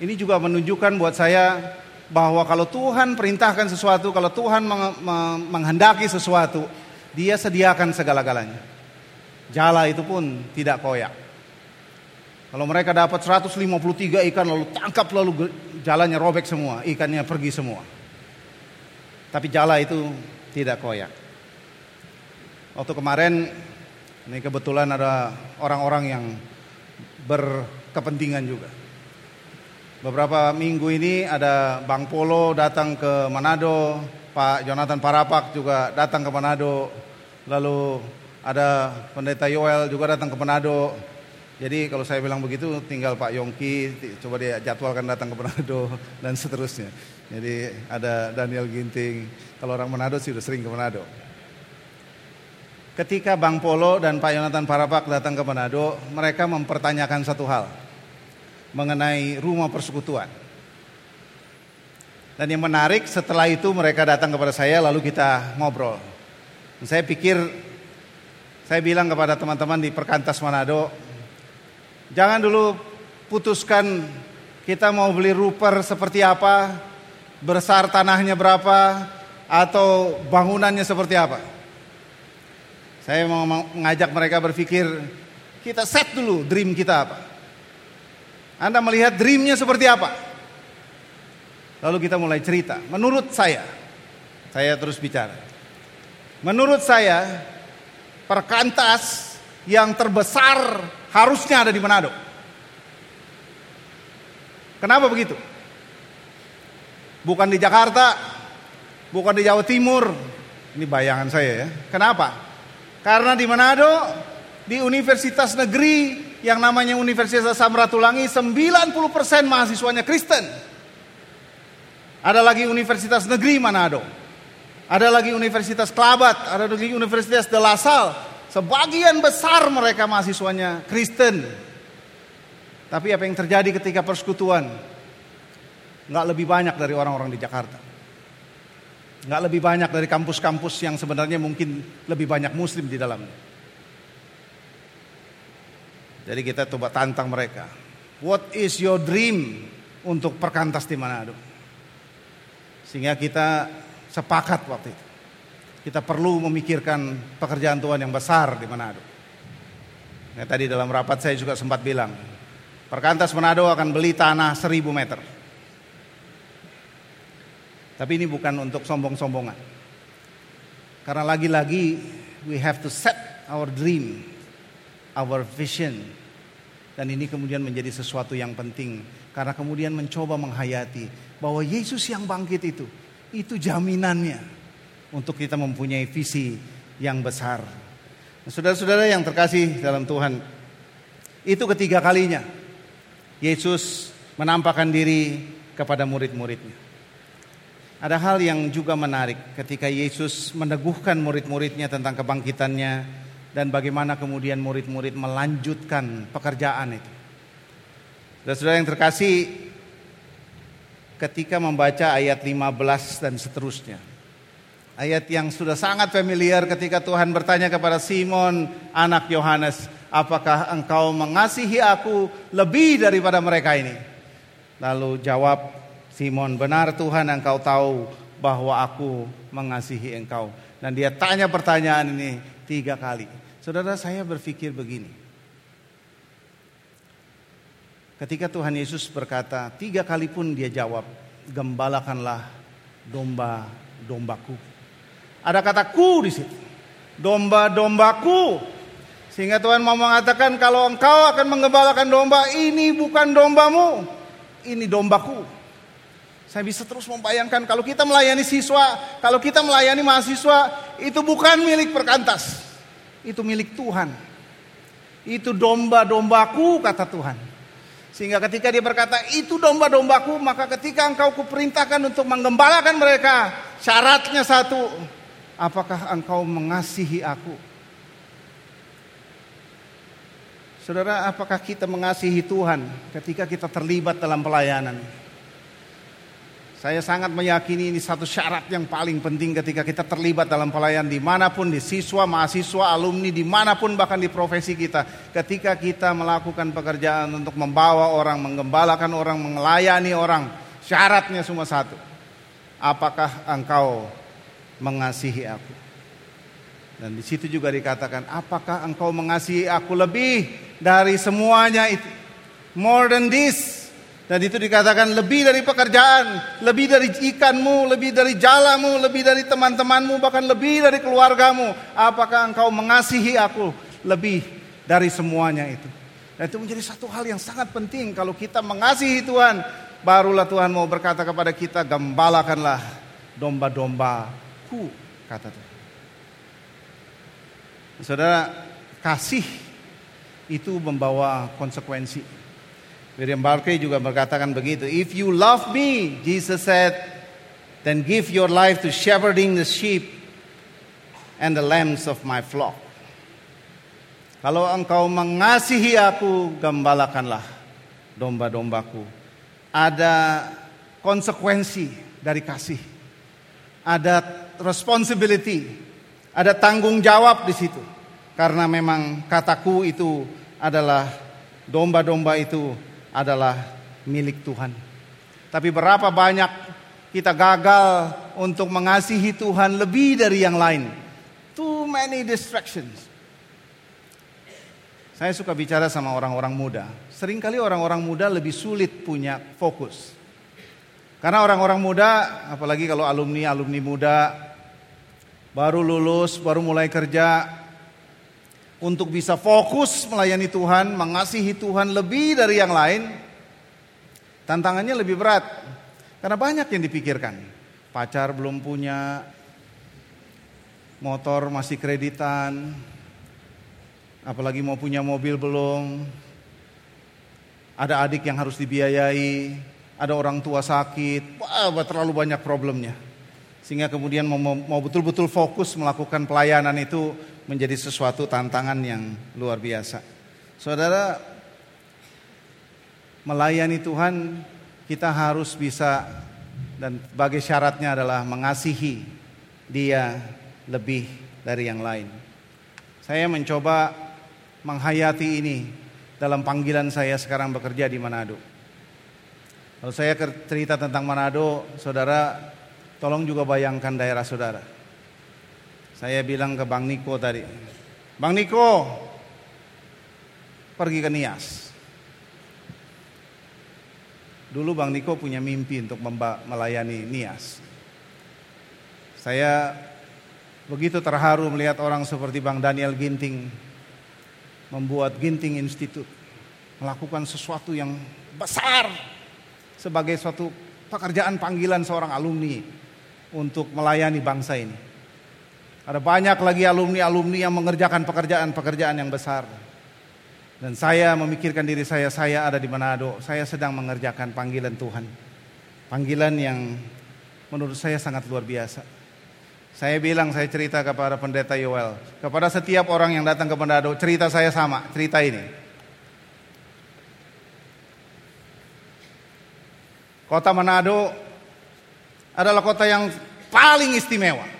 Ini juga menunjukkan buat saya bahwa kalau Tuhan perintahkan sesuatu, kalau Tuhan menghendaki sesuatu, dia sediakan segala-galanya. Jala itu pun tidak koyak. Kalau mereka dapat 153 ikan lalu tangkap lalu jalannya robek semua, ikannya pergi semua. Tapi jala itu tidak koyak. Waktu kemarin ini kebetulan ada orang-orang yang berkepentingan juga. Beberapa minggu ini ada Bang Polo datang ke Manado, Pak Jonathan Parapak juga datang ke Manado, lalu ada Pendeta Yoel juga datang ke Manado, jadi kalau saya bilang begitu tinggal Pak Yongki coba dia jadwalkan datang ke Manado <laughs> dan seterusnya. Jadi ada Daniel Ginting. Kalau orang Manado sih sudah sering ke Manado. Ketika Bang Polo dan Pak Yonatan Parapak datang ke Manado, mereka mempertanyakan satu hal mengenai rumah persekutuan. Dan yang menarik setelah itu mereka datang kepada saya lalu kita ngobrol. Dan saya pikir saya bilang kepada teman-teman di Perkantas Manado, Jangan dulu putuskan kita mau beli ruper seperti apa, besar tanahnya berapa, atau bangunannya seperti apa. Saya mau mengajak mereka berpikir, kita set dulu dream kita apa. Anda melihat dreamnya seperti apa? Lalu kita mulai cerita. Menurut saya, saya terus bicara. Menurut saya, perkantas yang terbesar harusnya ada di Manado. Kenapa begitu? Bukan di Jakarta, bukan di Jawa Timur. Ini bayangan saya ya. Kenapa? Karena di Manado, di universitas negeri yang namanya Universitas Samratulangi, 90% mahasiswanya Kristen. Ada lagi Universitas Negeri Manado. Ada lagi Universitas Kelabat, ada lagi Universitas De Sebagian besar mereka mahasiswanya Kristen. Tapi apa yang terjadi ketika persekutuan? Nggak lebih banyak dari orang-orang di Jakarta. Nggak lebih banyak dari kampus-kampus yang sebenarnya mungkin lebih banyak muslim di dalamnya. Jadi kita coba tantang mereka. What is your dream untuk perkantas di Manado? Sehingga kita sepakat waktu itu kita perlu memikirkan pekerjaan Tuhan yang besar di Manado. Ya, tadi dalam rapat saya juga sempat bilang, Perkantas Manado akan beli tanah seribu meter. Tapi ini bukan untuk sombong-sombongan. Karena lagi-lagi we have to set our dream, our vision. Dan ini kemudian menjadi sesuatu yang penting. Karena kemudian mencoba menghayati bahwa Yesus yang bangkit itu, itu jaminannya untuk kita mempunyai visi yang besar. Saudara-saudara yang terkasih dalam Tuhan, itu ketiga kalinya Yesus menampakkan diri kepada murid-muridnya. Ada hal yang juga menarik ketika Yesus meneguhkan murid-muridnya tentang kebangkitannya dan bagaimana kemudian murid-murid melanjutkan pekerjaan itu. Saudara-saudara yang terkasih, ketika membaca ayat 15 dan seterusnya, Ayat yang sudah sangat familiar ketika Tuhan bertanya kepada Simon, anak Yohanes, apakah engkau mengasihi aku lebih daripada mereka ini? Lalu jawab Simon, benar Tuhan engkau tahu bahwa aku mengasihi engkau. Dan dia tanya pertanyaan ini tiga kali. Saudara saya berpikir begini. Ketika Tuhan Yesus berkata, tiga kali pun dia jawab, gembalakanlah domba-dombaku. Ada kata ku di situ. Domba-dombaku. Sehingga Tuhan mau mengatakan kalau engkau akan menggembalakan domba, ini bukan dombamu. Ini dombaku. Saya bisa terus membayangkan kalau kita melayani siswa, kalau kita melayani mahasiswa, itu bukan milik perkantas. Itu milik Tuhan. Itu domba-dombaku kata Tuhan. Sehingga ketika dia berkata itu domba-dombaku maka ketika engkau kuperintahkan untuk menggembalakan mereka syaratnya satu apakah engkau mengasihi aku Saudara apakah kita mengasihi Tuhan ketika kita terlibat dalam pelayanan saya sangat meyakini ini satu syarat yang paling penting ketika kita terlibat dalam pelayanan di mana pun, di siswa, mahasiswa, alumni, di mana pun bahkan di profesi kita. Ketika kita melakukan pekerjaan untuk membawa orang, menggembalakan orang, melayani orang, syaratnya cuma satu. Apakah engkau mengasihi aku? Dan di situ juga dikatakan, apakah engkau mengasihi aku lebih dari semuanya itu? More than this, dan itu dikatakan lebih dari pekerjaan, lebih dari ikanmu, lebih dari jalamu, lebih dari teman-temanmu, bahkan lebih dari keluargamu. Apakah engkau mengasihi aku lebih dari semuanya itu? Dan itu menjadi satu hal yang sangat penting kalau kita mengasihi Tuhan, barulah Tuhan mau berkata kepada kita, gembalakanlah domba-dombaku, kata Tuhan. Saudara, kasih itu membawa konsekuensi. William Barclay juga berkatakan begitu. If you love me, Jesus said, then give your life to shepherding the sheep and the lambs of my flock. Kalau engkau mengasihi aku, gembalakanlah domba-dombaku. Ada konsekuensi dari kasih. Ada responsibility, ada tanggung jawab di situ. Karena memang kataku itu adalah domba-domba itu adalah milik Tuhan. Tapi berapa banyak kita gagal untuk mengasihi Tuhan lebih dari yang lain. Too many distractions. Saya suka bicara sama orang-orang muda. Seringkali orang-orang muda lebih sulit punya fokus. Karena orang-orang muda, apalagi kalau alumni-alumni muda, baru lulus, baru mulai kerja, untuk bisa fokus melayani Tuhan, mengasihi Tuhan lebih dari yang lain, tantangannya lebih berat. Karena banyak yang dipikirkan. Pacar belum punya, motor masih kreditan, apalagi mau punya mobil belum, ada adik yang harus dibiayai, ada orang tua sakit, wah terlalu banyak problemnya. Sehingga kemudian mau betul-betul fokus melakukan pelayanan itu menjadi sesuatu tantangan yang luar biasa. Saudara, melayani Tuhan kita harus bisa dan sebagai syaratnya adalah mengasihi Dia lebih dari yang lain. Saya mencoba menghayati ini dalam panggilan saya sekarang bekerja di Manado. Kalau saya cerita tentang Manado, saudara, tolong juga bayangkan daerah saudara. Saya bilang ke Bang Niko tadi, Bang Niko, pergi ke Nias. Dulu Bang Niko punya mimpi untuk melayani Nias. Saya begitu terharu melihat orang seperti Bang Daniel Ginting membuat Ginting Institute melakukan sesuatu yang besar sebagai suatu pekerjaan panggilan seorang alumni untuk melayani bangsa ini. Ada banyak lagi alumni-alumni yang mengerjakan pekerjaan-pekerjaan yang besar. Dan saya memikirkan diri saya, saya ada di Manado, saya sedang mengerjakan panggilan Tuhan. Panggilan yang menurut saya sangat luar biasa. Saya bilang, saya cerita kepada pendeta Yoel, kepada setiap orang yang datang ke Manado, cerita saya sama, cerita ini. Kota Manado adalah kota yang paling istimewa.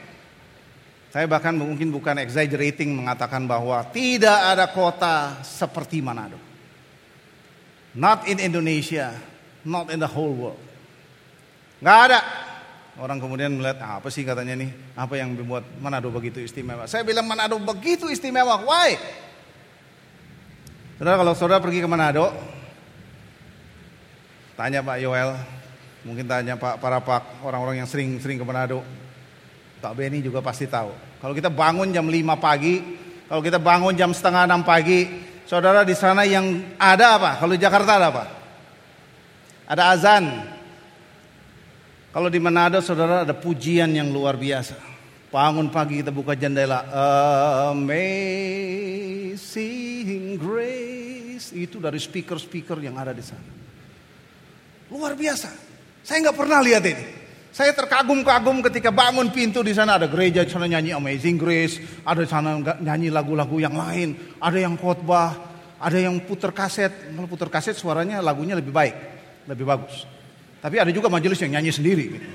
Saya bahkan mungkin bukan exaggerating mengatakan bahwa tidak ada kota seperti Manado. Not in Indonesia, not in the whole world. Gak ada. Orang kemudian melihat ah, apa sih katanya nih, apa yang membuat Manado begitu istimewa. Saya bilang Manado begitu istimewa, why? Saudara kalau saudara pergi ke Manado, Tanya Pak Yoel, mungkin tanya Pak para Pak orang-orang yang sering-sering ke Manado. Pak Beni juga pasti tahu. Kalau kita bangun jam 5 pagi, kalau kita bangun jam setengah 6 pagi, saudara di sana yang ada apa? Kalau di Jakarta ada apa? Ada azan. Kalau di Manado saudara ada pujian yang luar biasa. Bangun pagi kita buka jendela. Amazing grace. Itu dari speaker-speaker yang ada di sana. Luar biasa. Saya nggak pernah lihat ini. Saya terkagum-kagum ketika bangun pintu di sana ada gereja di sana nyanyi Amazing Grace, ada di sana nyanyi lagu-lagu yang lain, ada yang khotbah, ada yang puter kaset. Kalau puter kaset suaranya lagunya lebih baik, lebih bagus. Tapi ada juga majelis yang nyanyi sendiri. Gitu.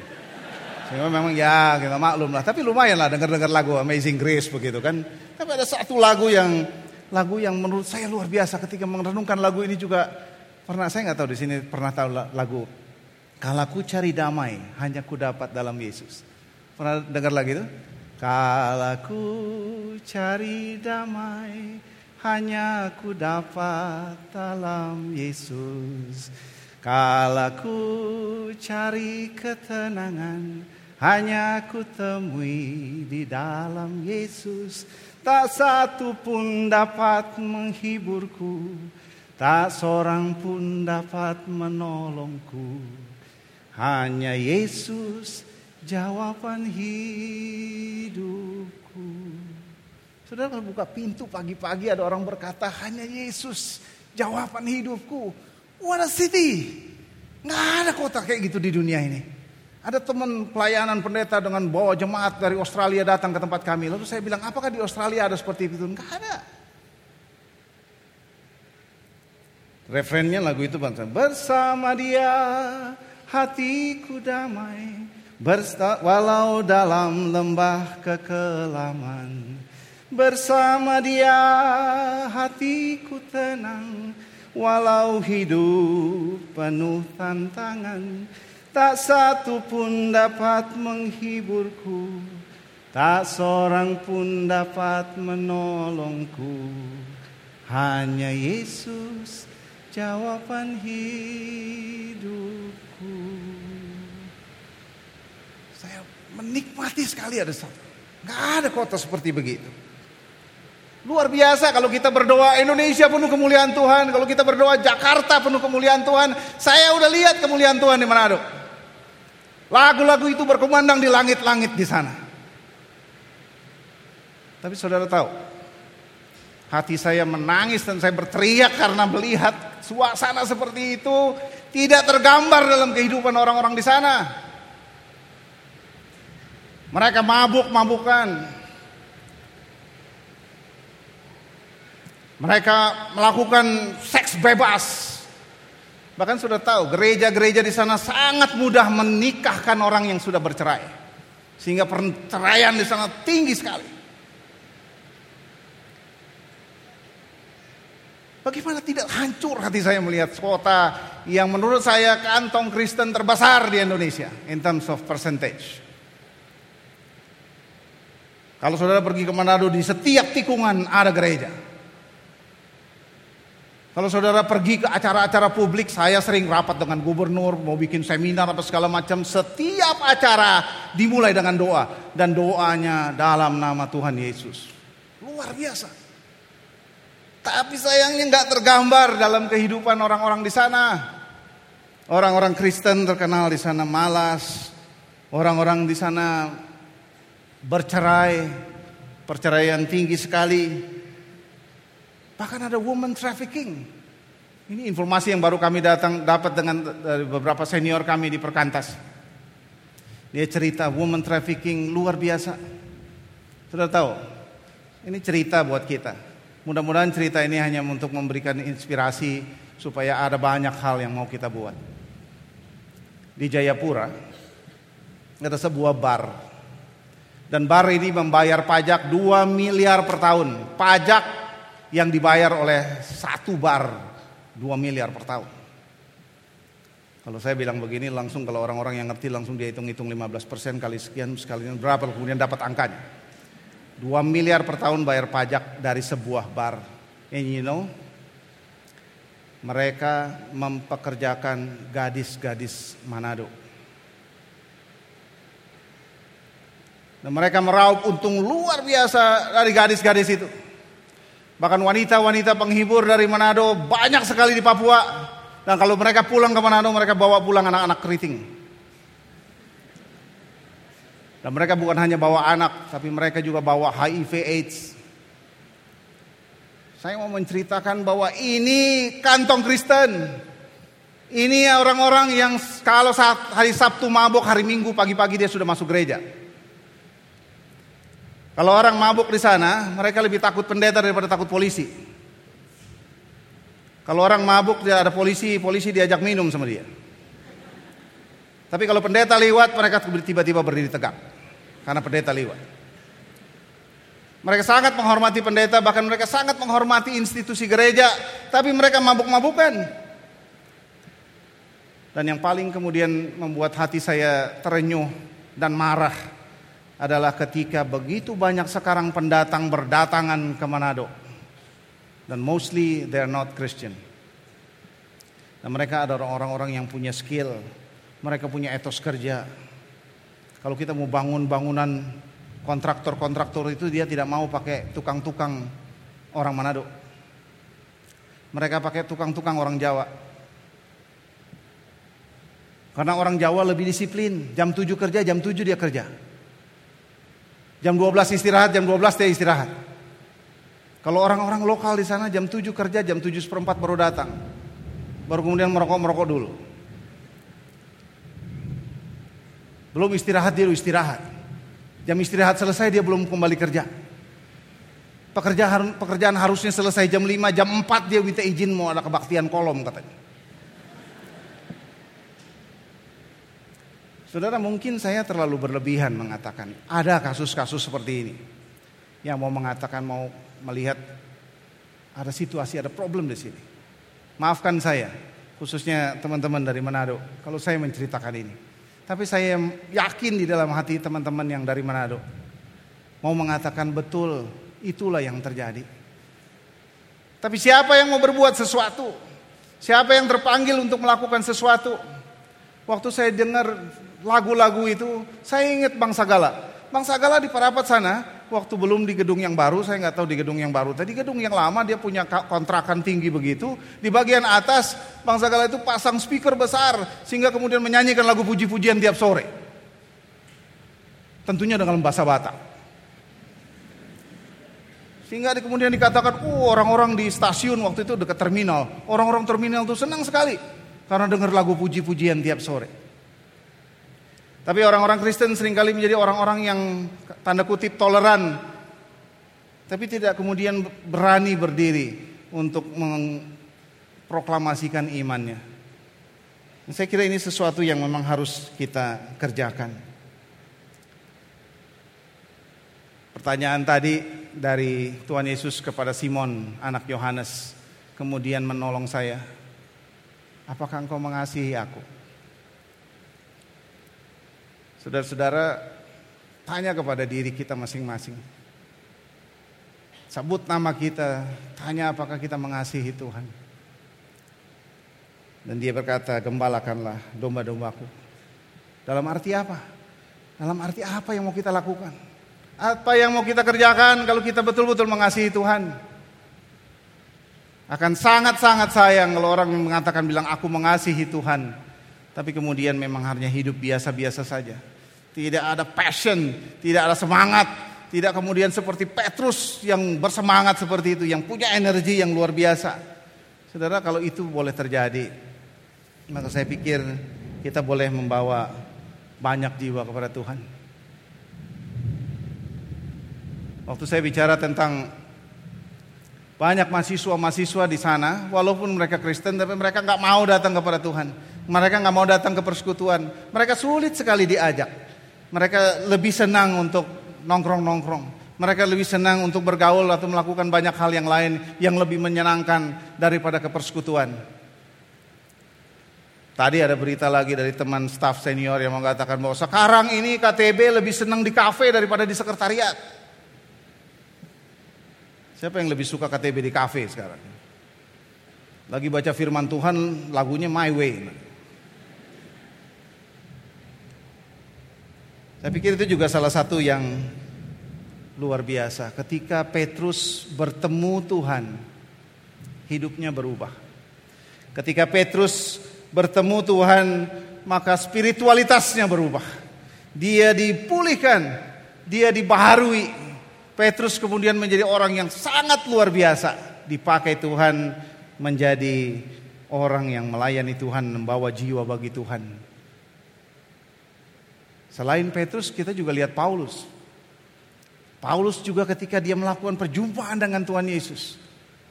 Sehingga memang ya kita maklum lah. Tapi lumayan lah dengar-dengar lagu Amazing Grace begitu kan. Tapi ada satu lagu yang lagu yang menurut saya luar biasa ketika merenungkan lagu ini juga pernah saya nggak tahu di sini pernah tahu lagu kalau ku cari damai, hanya ku dapat dalam Yesus. Pernah dengar lagi itu? Kalau ku cari damai, hanya ku dapat dalam Yesus. Kalau ku cari ketenangan, hanya ku temui di dalam Yesus. Tak satu pun dapat menghiburku, tak seorang pun dapat menolongku. Hanya Yesus jawaban hidupku. Saudara buka pintu pagi-pagi ada orang berkata hanya Yesus jawaban hidupku. What a city. Nggak ada kota kayak gitu di dunia ini. Ada teman pelayanan pendeta dengan bawa jemaat dari Australia datang ke tempat kami. Lalu saya bilang, apakah di Australia ada seperti itu? Enggak ada. Referennya lagu itu bangsa. Bersama dia hatiku damai walau dalam lembah kekelaman. Bersama dia hatiku tenang walau hidup penuh tantangan. Tak satu pun dapat menghiburku tak seorang pun dapat menolongku. Hanya Yesus jawaban hidup saya menikmati sekali ada satu. Gak ada kota seperti begitu. Luar biasa kalau kita berdoa Indonesia penuh kemuliaan Tuhan. Kalau kita berdoa Jakarta penuh kemuliaan Tuhan. Saya udah lihat kemuliaan Tuhan di Manado. Lagu-lagu itu berkumandang di langit-langit di sana. Tapi saudara tahu, hati saya menangis dan saya berteriak karena melihat suasana seperti itu tidak tergambar dalam kehidupan orang-orang di sana. Mereka mabuk-mabukan. Mereka melakukan seks bebas. Bahkan sudah tahu gereja-gereja di sana sangat mudah menikahkan orang yang sudah bercerai. Sehingga perceraian di sana tinggi sekali. Bagaimana tidak hancur hati saya melihat kota yang menurut saya kantong Kristen terbesar di Indonesia in terms of percentage. Kalau saudara pergi ke Manado di setiap tikungan ada gereja. Kalau saudara pergi ke acara-acara publik, saya sering rapat dengan gubernur, mau bikin seminar apa segala macam. Setiap acara dimulai dengan doa dan doanya dalam nama Tuhan Yesus. Luar biasa. Tapi sayangnya nggak tergambar dalam kehidupan orang-orang di sana. Orang-orang Kristen terkenal di sana malas. Orang-orang di sana bercerai, perceraian tinggi sekali. Bahkan ada woman trafficking. Ini informasi yang baru kami datang dapat dengan dari beberapa senior kami di Perkantas. Dia cerita woman trafficking luar biasa. Sudah tahu? Ini cerita buat kita. Mudah-mudahan cerita ini hanya untuk memberikan inspirasi supaya ada banyak hal yang mau kita buat. Di Jayapura ada sebuah bar. Dan bar ini membayar pajak 2 miliar per tahun. Pajak yang dibayar oleh satu bar 2 miliar per tahun. Kalau saya bilang begini langsung kalau orang-orang yang ngerti langsung dia hitung-hitung 15% kali sekian sekalian berapa kemudian dapat angkanya. 2 miliar per tahun bayar pajak dari sebuah bar. And you know, mereka mempekerjakan gadis-gadis Manado. Dan mereka meraup untung luar biasa dari gadis-gadis itu. Bahkan wanita-wanita penghibur dari Manado banyak sekali di Papua. Dan kalau mereka pulang ke Manado, mereka bawa pulang anak-anak keriting. Dan mereka bukan hanya bawa anak, tapi mereka juga bawa HIV AIDS. Saya mau menceritakan bahwa ini kantong Kristen. Ini orang-orang yang kalau saat hari Sabtu mabuk, hari Minggu pagi-pagi dia sudah masuk gereja. Kalau orang mabuk di sana, mereka lebih takut pendeta daripada takut polisi. Kalau orang mabuk dia ada polisi, polisi diajak minum sama dia. Tapi kalau pendeta lewat, mereka tiba-tiba berdiri tegak. Karena pendeta lewat. Mereka sangat menghormati pendeta, bahkan mereka sangat menghormati institusi gereja, tapi mereka mabuk-mabukan. Dan yang paling kemudian membuat hati saya terenyuh dan marah adalah ketika begitu banyak sekarang pendatang berdatangan ke Manado. Dan mostly they are not Christian. Dan mereka adalah orang-orang yang punya skill, mereka punya etos kerja. Kalau kita mau bangun bangunan kontraktor-kontraktor itu dia tidak mau pakai tukang-tukang orang Manado. Mereka pakai tukang-tukang orang Jawa. Karena orang Jawa lebih disiplin. Jam 7 kerja, jam 7 dia kerja. Jam 12 istirahat, jam 12 dia istirahat. Kalau orang-orang lokal di sana jam 7 kerja, jam 7 seperempat baru datang. Baru kemudian merokok-merokok dulu. Belum istirahat dia istirahat. Jam istirahat selesai dia belum kembali kerja. Pekerjaan, pekerjaan harusnya selesai jam 5, jam 4 dia minta izin mau ada kebaktian kolom katanya. Saudara mungkin saya terlalu berlebihan mengatakan ada kasus-kasus seperti ini. Yang mau mengatakan mau melihat ada situasi, ada problem di sini. Maafkan saya, khususnya teman-teman dari Manado, kalau saya menceritakan ini. Tapi saya yakin di dalam hati teman-teman yang dari Manado mau mengatakan betul itulah yang terjadi. Tapi siapa yang mau berbuat sesuatu? Siapa yang terpanggil untuk melakukan sesuatu? Waktu saya dengar lagu-lagu itu, saya ingat Bang Sagala. Bang Sagala di Parapat sana, waktu belum di gedung yang baru, saya nggak tahu di gedung yang baru. Tadi gedung yang lama dia punya kontrakan tinggi begitu. Di bagian atas, Bang Sagala itu pasang speaker besar sehingga kemudian menyanyikan lagu puji-pujian tiap sore. Tentunya dengan bahasa Batak. Sehingga kemudian dikatakan, oh orang-orang di stasiun waktu itu dekat terminal. Orang-orang terminal itu senang sekali karena dengar lagu puji-pujian tiap sore. Tapi orang-orang Kristen sering kali menjadi orang-orang yang tanda kutip toleran. Tapi tidak kemudian berani berdiri untuk memproklamasikan imannya. Saya kira ini sesuatu yang memang harus kita kerjakan. Pertanyaan tadi dari Tuhan Yesus kepada Simon, anak Yohanes, kemudian menolong saya. Apakah engkau mengasihi aku? Saudara-saudara, tanya kepada diri kita masing-masing. Sebut nama kita, tanya apakah kita mengasihi Tuhan. Dan dia berkata, gembalakanlah domba-dombaku. Dalam arti apa? Dalam arti apa yang mau kita lakukan? Apa yang mau kita kerjakan kalau kita betul-betul mengasihi Tuhan? Akan sangat-sangat sayang kalau orang mengatakan bilang aku mengasihi Tuhan. Tapi kemudian memang hanya hidup biasa-biasa saja tidak ada passion, tidak ada semangat, tidak kemudian seperti Petrus yang bersemangat seperti itu, yang punya energi yang luar biasa. Saudara, kalau itu boleh terjadi, maka saya pikir kita boleh membawa banyak jiwa kepada Tuhan. Waktu saya bicara tentang banyak mahasiswa-mahasiswa di sana, walaupun mereka Kristen, tapi mereka nggak mau datang kepada Tuhan. Mereka nggak mau datang ke persekutuan. Mereka sulit sekali diajak. Mereka lebih senang untuk nongkrong-nongkrong. Mereka lebih senang untuk bergaul atau melakukan banyak hal yang lain yang lebih menyenangkan daripada kepersekutuan. Tadi ada berita lagi dari teman staff senior yang mengatakan bahwa sekarang ini KTB lebih senang di kafe daripada di sekretariat. Siapa yang lebih suka KTB di kafe sekarang? Lagi baca firman Tuhan lagunya My Way. Saya pikir itu juga salah satu yang luar biasa. Ketika Petrus bertemu Tuhan, hidupnya berubah. Ketika Petrus bertemu Tuhan, maka spiritualitasnya berubah. Dia dipulihkan, dia dibaharui. Petrus kemudian menjadi orang yang sangat luar biasa, dipakai Tuhan menjadi orang yang melayani Tuhan, membawa jiwa bagi Tuhan. Selain Petrus kita juga lihat Paulus. Paulus juga ketika dia melakukan perjumpaan dengan Tuhan Yesus.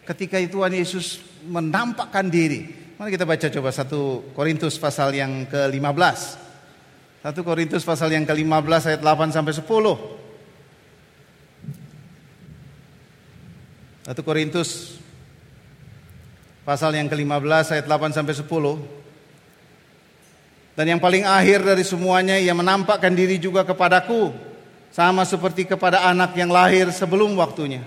Ketika Tuhan Yesus menampakkan diri. Mari kita baca coba satu Korintus pasal yang ke-15. Satu Korintus pasal yang ke-15 ayat 8 sampai 10. Satu Korintus pasal yang ke-15 ayat 8 sampai 10. Dan yang paling akhir dari semuanya ia menampakkan diri juga kepadaku sama seperti kepada anak yang lahir sebelum waktunya.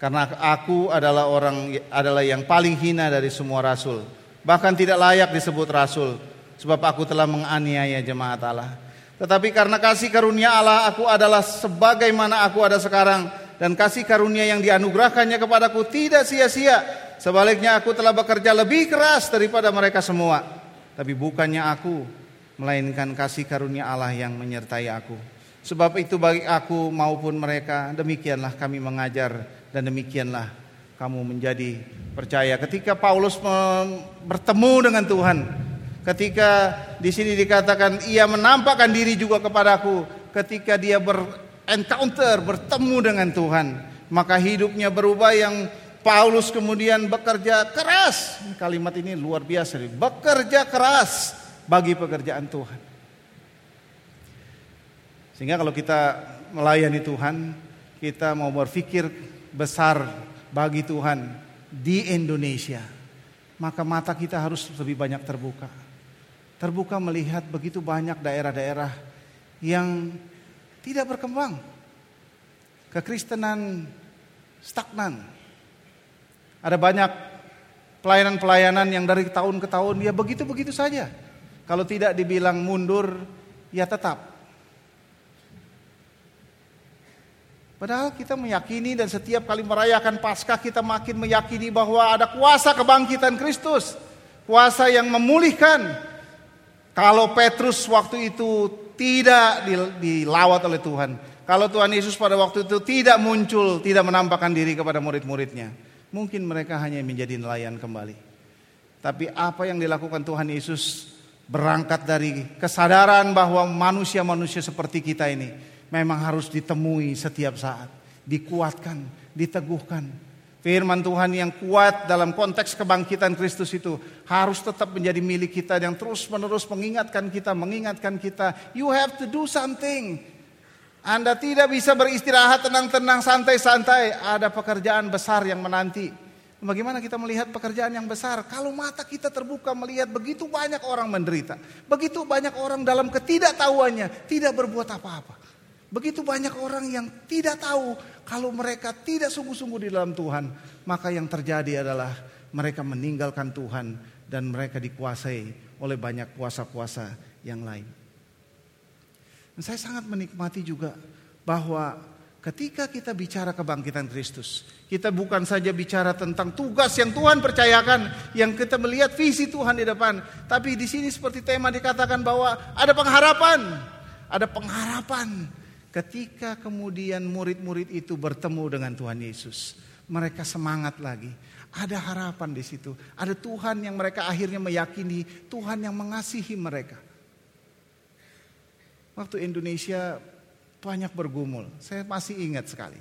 Karena aku adalah orang adalah yang paling hina dari semua rasul. Bahkan tidak layak disebut rasul sebab aku telah menganiaya jemaat Allah. Tetapi karena kasih karunia Allah aku adalah sebagaimana aku ada sekarang dan kasih karunia yang dianugerahkannya kepadaku tidak sia-sia. Sebaliknya aku telah bekerja lebih keras daripada mereka semua. Tapi bukannya aku, melainkan kasih karunia Allah yang menyertai aku. Sebab itu bagi aku maupun mereka, demikianlah kami mengajar dan demikianlah kamu menjadi percaya. Ketika Paulus bertemu dengan Tuhan, ketika di sini dikatakan ia menampakkan diri juga kepadaku, ketika dia berencounter, bertemu dengan Tuhan, maka hidupnya berubah yang Paulus kemudian bekerja keras. Kalimat ini luar biasa. Bekerja keras bagi pekerjaan Tuhan. Sehingga kalau kita melayani Tuhan, kita mau berpikir besar bagi Tuhan di Indonesia, maka mata kita harus lebih banyak terbuka. Terbuka melihat begitu banyak daerah-daerah yang tidak berkembang. Kekristenan stagnan, ada banyak pelayanan-pelayanan yang dari tahun ke tahun ya begitu-begitu saja. Kalau tidak dibilang mundur, ya tetap. Padahal kita meyakini dan setiap kali merayakan Paskah kita makin meyakini bahwa ada kuasa kebangkitan Kristus. Kuasa yang memulihkan. Kalau Petrus waktu itu tidak dilawat oleh Tuhan. Kalau Tuhan Yesus pada waktu itu tidak muncul, tidak menampakkan diri kepada murid-muridnya mungkin mereka hanya menjadi nelayan kembali. Tapi apa yang dilakukan Tuhan Yesus berangkat dari kesadaran bahwa manusia-manusia seperti kita ini memang harus ditemui setiap saat, dikuatkan, diteguhkan. Firman Tuhan yang kuat dalam konteks kebangkitan Kristus itu harus tetap menjadi milik kita yang terus-menerus mengingatkan kita, mengingatkan kita, you have to do something. Anda tidak bisa beristirahat tenang-tenang, santai-santai. Ada pekerjaan besar yang menanti. Bagaimana kita melihat pekerjaan yang besar? Kalau mata kita terbuka melihat begitu banyak orang menderita. Begitu banyak orang dalam ketidaktahuannya tidak berbuat apa-apa. Begitu banyak orang yang tidak tahu kalau mereka tidak sungguh-sungguh di dalam Tuhan. Maka yang terjadi adalah mereka meninggalkan Tuhan dan mereka dikuasai oleh banyak kuasa-kuasa yang lain. Dan saya sangat menikmati juga bahwa ketika kita bicara kebangkitan Kristus, kita bukan saja bicara tentang tugas yang Tuhan percayakan, yang kita melihat visi Tuhan di depan, tapi di sini seperti tema dikatakan bahwa ada pengharapan, ada pengharapan ketika kemudian murid-murid itu bertemu dengan Tuhan Yesus. Mereka semangat lagi. Ada harapan di situ. Ada Tuhan yang mereka akhirnya meyakini, Tuhan yang mengasihi mereka. Waktu Indonesia banyak bergumul, saya masih ingat sekali.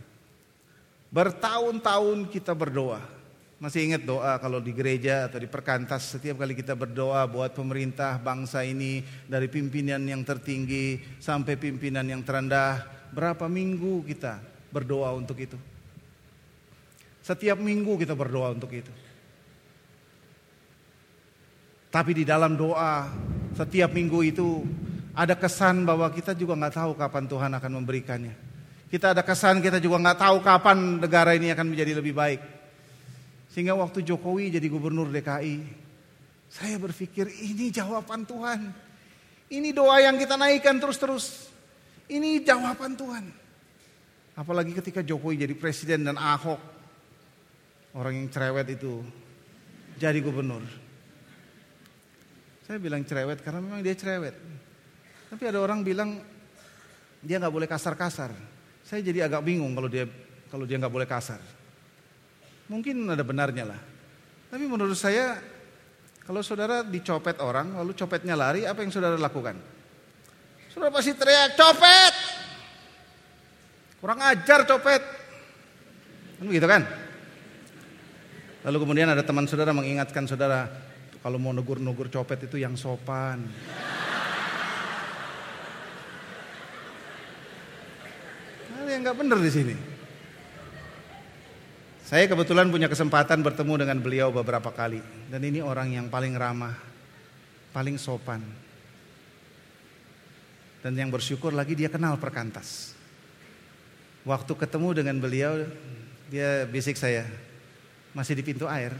Bertahun-tahun kita berdoa. Masih ingat doa kalau di gereja atau di perkantas setiap kali kita berdoa buat pemerintah bangsa ini dari pimpinan yang tertinggi sampai pimpinan yang terendah. Berapa minggu kita berdoa untuk itu? Setiap minggu kita berdoa untuk itu. Tapi di dalam doa setiap minggu itu ada kesan bahwa kita juga nggak tahu kapan Tuhan akan memberikannya. Kita ada kesan kita juga nggak tahu kapan negara ini akan menjadi lebih baik. Sehingga waktu Jokowi jadi gubernur DKI, saya berpikir ini jawaban Tuhan. Ini doa yang kita naikkan terus-terus. Ini jawaban Tuhan. Apalagi ketika Jokowi jadi presiden dan Ahok, orang yang cerewet itu jadi gubernur. Saya bilang cerewet karena memang dia cerewet. Tapi ada orang bilang dia nggak boleh kasar-kasar. Saya jadi agak bingung kalau dia kalau dia nggak boleh kasar. Mungkin ada benarnya lah. Tapi menurut saya kalau saudara dicopet orang lalu copetnya lari apa yang saudara lakukan? Saudara pasti teriak copet. Kurang ajar copet. Kan begitu kan? Lalu kemudian ada teman saudara mengingatkan saudara kalau mau negur-negur copet itu yang sopan. Yang nggak benar di sini. Saya kebetulan punya kesempatan bertemu dengan beliau beberapa kali dan ini orang yang paling ramah, paling sopan. Dan yang bersyukur lagi dia kenal perkantas. Waktu ketemu dengan beliau dia bisik saya, masih di pintu air.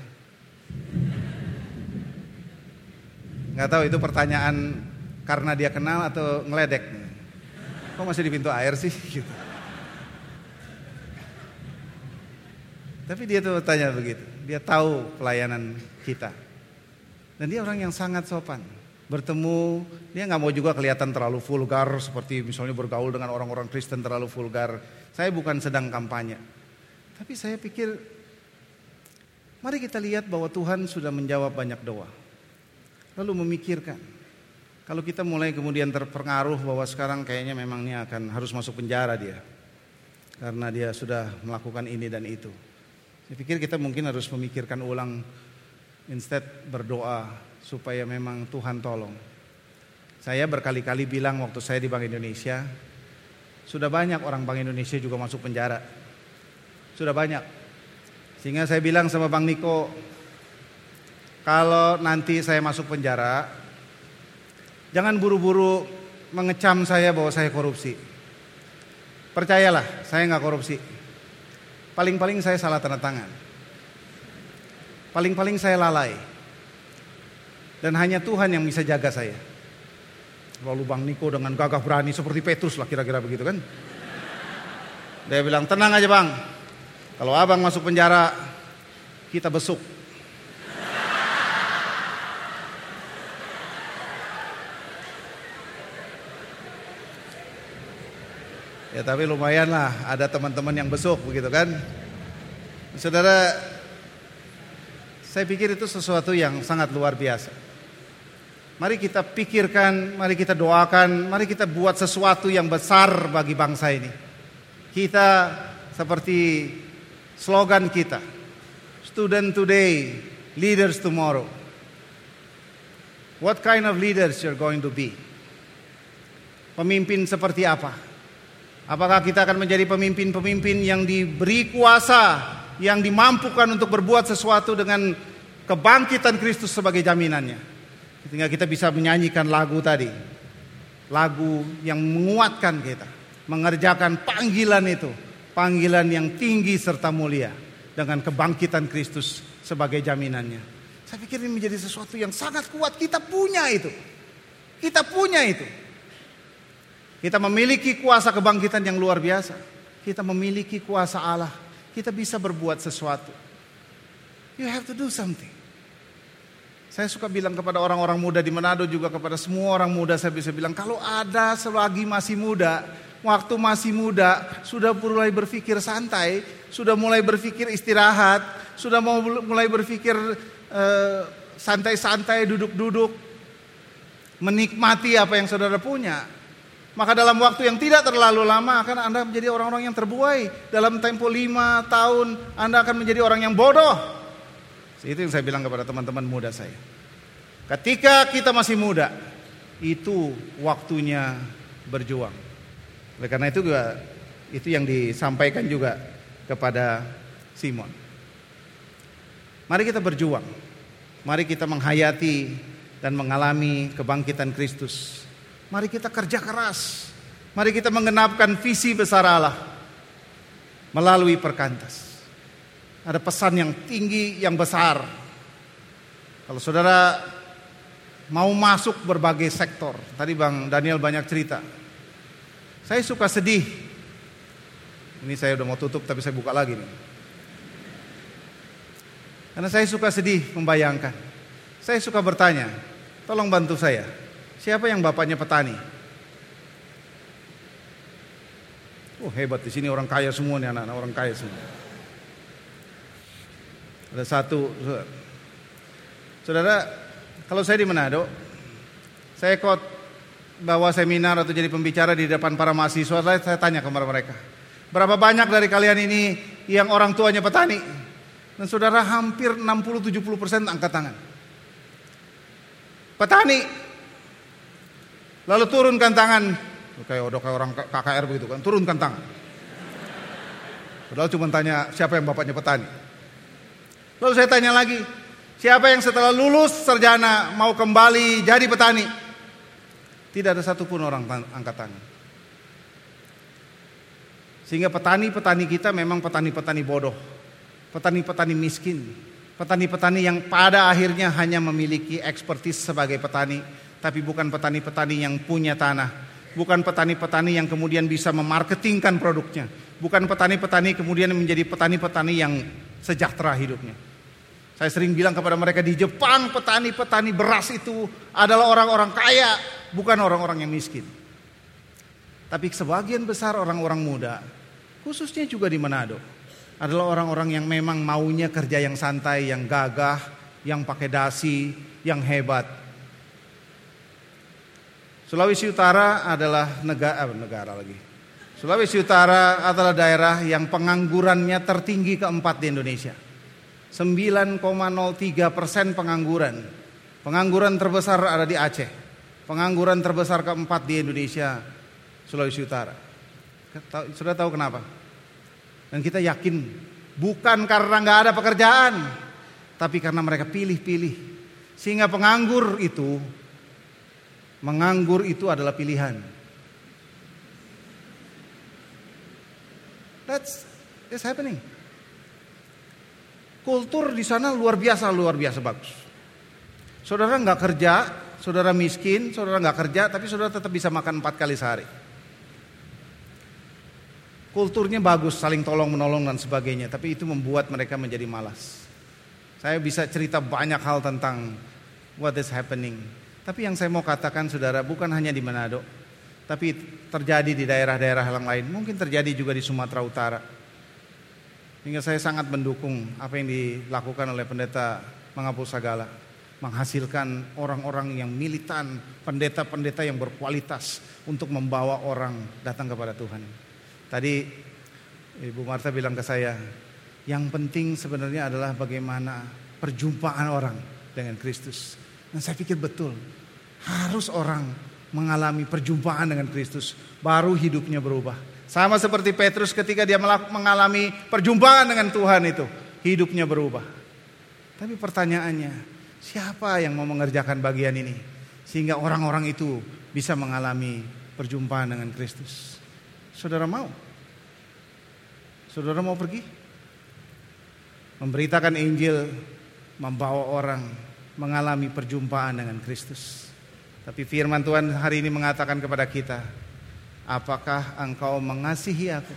Nggak tahu itu pertanyaan karena dia kenal atau ngeledek. Kok masih di pintu air sih? <laughs> Gitu. Tapi dia tuh tanya begitu. Dia tahu pelayanan kita. Dan dia orang yang sangat sopan. Bertemu, dia nggak mau juga kelihatan terlalu vulgar seperti misalnya bergaul dengan orang-orang Kristen terlalu vulgar. Saya bukan sedang kampanye. Tapi saya pikir mari kita lihat bahwa Tuhan sudah menjawab banyak doa. Lalu memikirkan kalau kita mulai kemudian terpengaruh bahwa sekarang kayaknya memang ini akan harus masuk penjara dia. Karena dia sudah melakukan ini dan itu. Saya pikir kita mungkin harus memikirkan ulang instead berdoa supaya memang Tuhan tolong. Saya berkali-kali bilang waktu saya di Bank Indonesia, sudah banyak orang Bank Indonesia juga masuk penjara. Sudah banyak. Sehingga saya bilang sama Bang Niko, kalau nanti saya masuk penjara, jangan buru-buru mengecam saya bahwa saya korupsi. Percayalah, saya nggak korupsi. Paling-paling saya salah tanda tangan. Paling-paling saya lalai. Dan hanya Tuhan yang bisa jaga saya. Lalu Bang Niko dengan gagah berani seperti Petrus lah kira-kira begitu kan. Dia bilang tenang aja bang. Kalau abang masuk penjara kita besuk. Ya tapi lumayan lah ada teman-teman yang besuk begitu kan. Saudara, saya pikir itu sesuatu yang sangat luar biasa. Mari kita pikirkan, mari kita doakan, mari kita buat sesuatu yang besar bagi bangsa ini. Kita seperti slogan kita, student today, leaders tomorrow. What kind of leaders you're going to be? Pemimpin seperti apa? Apakah kita akan menjadi pemimpin-pemimpin yang diberi kuasa, yang dimampukan untuk berbuat sesuatu dengan kebangkitan Kristus sebagai jaminannya? Sehingga kita bisa menyanyikan lagu tadi. Lagu yang menguatkan kita, mengerjakan panggilan itu, panggilan yang tinggi serta mulia dengan kebangkitan Kristus sebagai jaminannya. Saya pikir ini menjadi sesuatu yang sangat kuat. Kita punya itu. Kita punya itu. Kita memiliki kuasa kebangkitan yang luar biasa. Kita memiliki kuasa Allah. Kita bisa berbuat sesuatu. You have to do something. Saya suka bilang kepada orang-orang muda di Manado juga kepada semua orang muda saya bisa bilang kalau ada selagi masih muda, waktu masih muda, sudah mulai berpikir santai, sudah mulai berpikir istirahat, sudah mau mulai berpikir eh, santai-santai, duduk-duduk, menikmati apa yang saudara punya. Maka dalam waktu yang tidak terlalu lama akan Anda menjadi orang-orang yang terbuai. Dalam tempo lima tahun Anda akan menjadi orang yang bodoh. Itu yang saya bilang kepada teman-teman muda saya. Ketika kita masih muda, itu waktunya berjuang. Oleh karena itu juga itu yang disampaikan juga kepada Simon. Mari kita berjuang. Mari kita menghayati dan mengalami kebangkitan Kristus Mari kita kerja keras. Mari kita menggenapkan visi besar Allah melalui perkantas. ada pesan yang tinggi, yang besar. Kalau saudara mau masuk berbagai sektor, tadi Bang Daniel banyak cerita. Saya suka sedih. Ini saya udah mau tutup tapi saya buka lagi nih. Karena saya suka sedih membayangkan. Saya suka bertanya, tolong bantu saya. Siapa yang bapaknya petani? Oh hebat di sini orang kaya semua nih anak-anak orang kaya semua. Ada satu, saudara, kalau saya di Manado, saya ikut bawa seminar atau jadi pembicara di depan para mahasiswa, saya tanya kepada mereka, berapa banyak dari kalian ini yang orang tuanya petani? Dan saudara hampir 60-70 persen angkat tangan. Petani. Lalu turunkan tangan. Kayak udah kayak orang KKR begitu kan. Turunkan tangan. Padahal cuma tanya siapa yang bapaknya petani. Lalu saya tanya lagi. Siapa yang setelah lulus sarjana mau kembali jadi petani? Tidak ada satupun orang angkat tangan. Sehingga petani-petani kita memang petani-petani bodoh petani-petani miskin, petani-petani yang pada akhirnya hanya memiliki ekspertis sebagai petani, tapi bukan petani-petani yang punya tanah, bukan petani-petani yang kemudian bisa memarketingkan produknya, bukan petani-petani kemudian menjadi petani-petani yang sejahtera hidupnya. Saya sering bilang kepada mereka di Jepang petani-petani beras itu adalah orang-orang kaya, bukan orang-orang yang miskin. Tapi sebagian besar orang-orang muda, khususnya juga di Manado, adalah orang-orang yang memang maunya kerja yang santai, yang gagah, yang pakai dasi, yang hebat. Sulawesi Utara adalah negara, eh, negara lagi. Sulawesi Utara adalah daerah yang penganggurannya tertinggi keempat di Indonesia. 9,03 persen pengangguran. Pengangguran terbesar ada di Aceh. Pengangguran terbesar keempat di Indonesia, Sulawesi Utara. Sudah tahu kenapa? Dan kita yakin bukan karena nggak ada pekerjaan, tapi karena mereka pilih-pilih. Sehingga penganggur itu, menganggur itu adalah pilihan. That's is happening. Kultur di sana luar biasa, luar biasa bagus. Saudara nggak kerja, saudara miskin, saudara nggak kerja, tapi saudara tetap bisa makan empat kali sehari. Kulturnya bagus, saling tolong menolong dan sebagainya, tapi itu membuat mereka menjadi malas. Saya bisa cerita banyak hal tentang what is happening. Tapi yang saya mau katakan saudara bukan hanya di Manado, tapi terjadi di daerah-daerah yang lain, mungkin terjadi juga di Sumatera Utara. Hingga saya sangat mendukung apa yang dilakukan oleh pendeta menghapus segala, menghasilkan orang-orang yang militan, pendeta-pendeta yang berkualitas untuk membawa orang datang kepada Tuhan. Tadi Ibu Marta bilang ke saya, yang penting sebenarnya adalah bagaimana perjumpaan orang dengan Kristus. Dan saya pikir betul, harus orang mengalami perjumpaan dengan Kristus, baru hidupnya berubah. Sama seperti Petrus ketika dia mengalami perjumpaan dengan Tuhan itu, hidupnya berubah. Tapi pertanyaannya, siapa yang mau mengerjakan bagian ini? Sehingga orang-orang itu bisa mengalami perjumpaan dengan Kristus. Saudara mau? Saudara mau pergi? Memberitakan Injil, membawa orang mengalami perjumpaan dengan Kristus. Tapi firman Tuhan hari ini mengatakan kepada kita, apakah engkau mengasihi aku?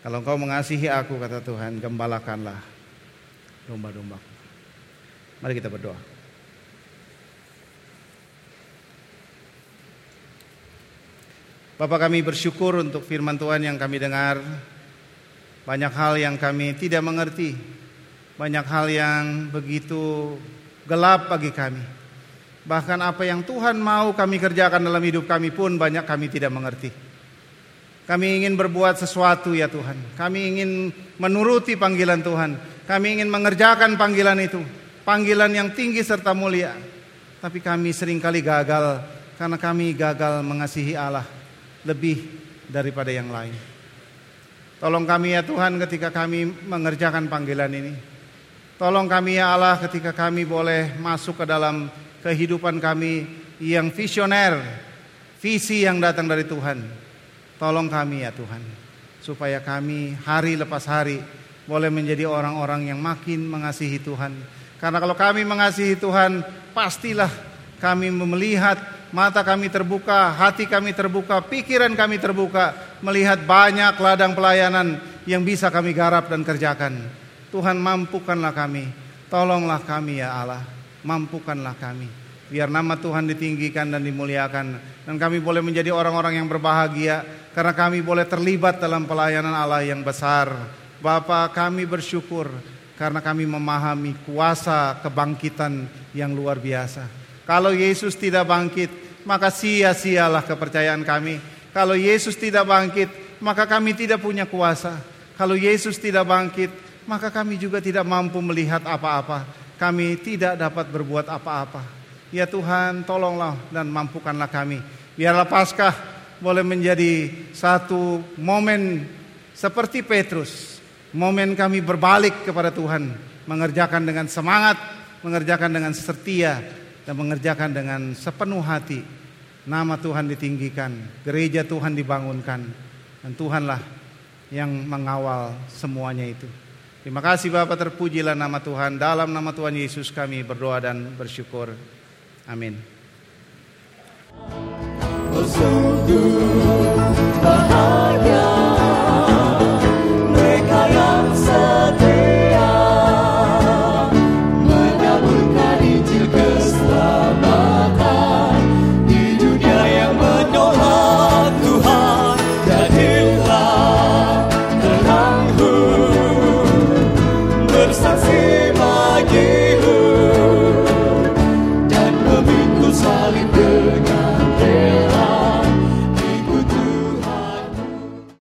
Kalau engkau mengasihi aku, kata Tuhan, gembalakanlah domba-dombaku. Mari kita berdoa. Bapak kami bersyukur untuk firman Tuhan yang kami dengar. Banyak hal yang kami tidak mengerti. Banyak hal yang begitu gelap bagi kami. Bahkan apa yang Tuhan mau kami kerjakan dalam hidup kami pun banyak kami tidak mengerti. Kami ingin berbuat sesuatu ya Tuhan. Kami ingin menuruti panggilan Tuhan. Kami ingin mengerjakan panggilan itu. Panggilan yang tinggi serta mulia. Tapi kami sering kali gagal karena kami gagal mengasihi Allah lebih daripada yang lain. Tolong kami ya Tuhan ketika kami mengerjakan panggilan ini. Tolong kami ya Allah ketika kami boleh masuk ke dalam kehidupan kami yang visioner, visi yang datang dari Tuhan. Tolong kami ya Tuhan. supaya kami hari lepas hari boleh menjadi orang-orang yang makin mengasihi Tuhan. Karena kalau kami mengasihi Tuhan, pastilah kami melihat mata kami terbuka, hati kami terbuka, pikiran kami terbuka, melihat banyak ladang pelayanan yang bisa kami garap dan kerjakan. Tuhan mampukanlah kami, tolonglah kami ya Allah, mampukanlah kami. Biar nama Tuhan ditinggikan dan dimuliakan dan kami boleh menjadi orang-orang yang berbahagia karena kami boleh terlibat dalam pelayanan Allah yang besar. Bapa kami bersyukur karena kami memahami kuasa kebangkitan yang luar biasa. Kalau Yesus tidak bangkit, maka sia-sialah kepercayaan kami. Kalau Yesus tidak bangkit, maka kami tidak punya kuasa. Kalau Yesus tidak bangkit, maka kami juga tidak mampu melihat apa-apa. Kami tidak dapat berbuat apa-apa. Ya Tuhan, tolonglah dan mampukanlah kami. Biarlah Paskah boleh menjadi satu momen seperti Petrus. Momen kami berbalik kepada Tuhan, mengerjakan dengan semangat, mengerjakan dengan setia, dan mengerjakan dengan sepenuh hati. Nama Tuhan ditinggikan, gereja Tuhan dibangunkan, dan Tuhanlah yang mengawal semuanya itu. Terima kasih Bapak terpujilah nama Tuhan. Dalam nama Tuhan Yesus kami berdoa dan bersyukur. Amin. Oh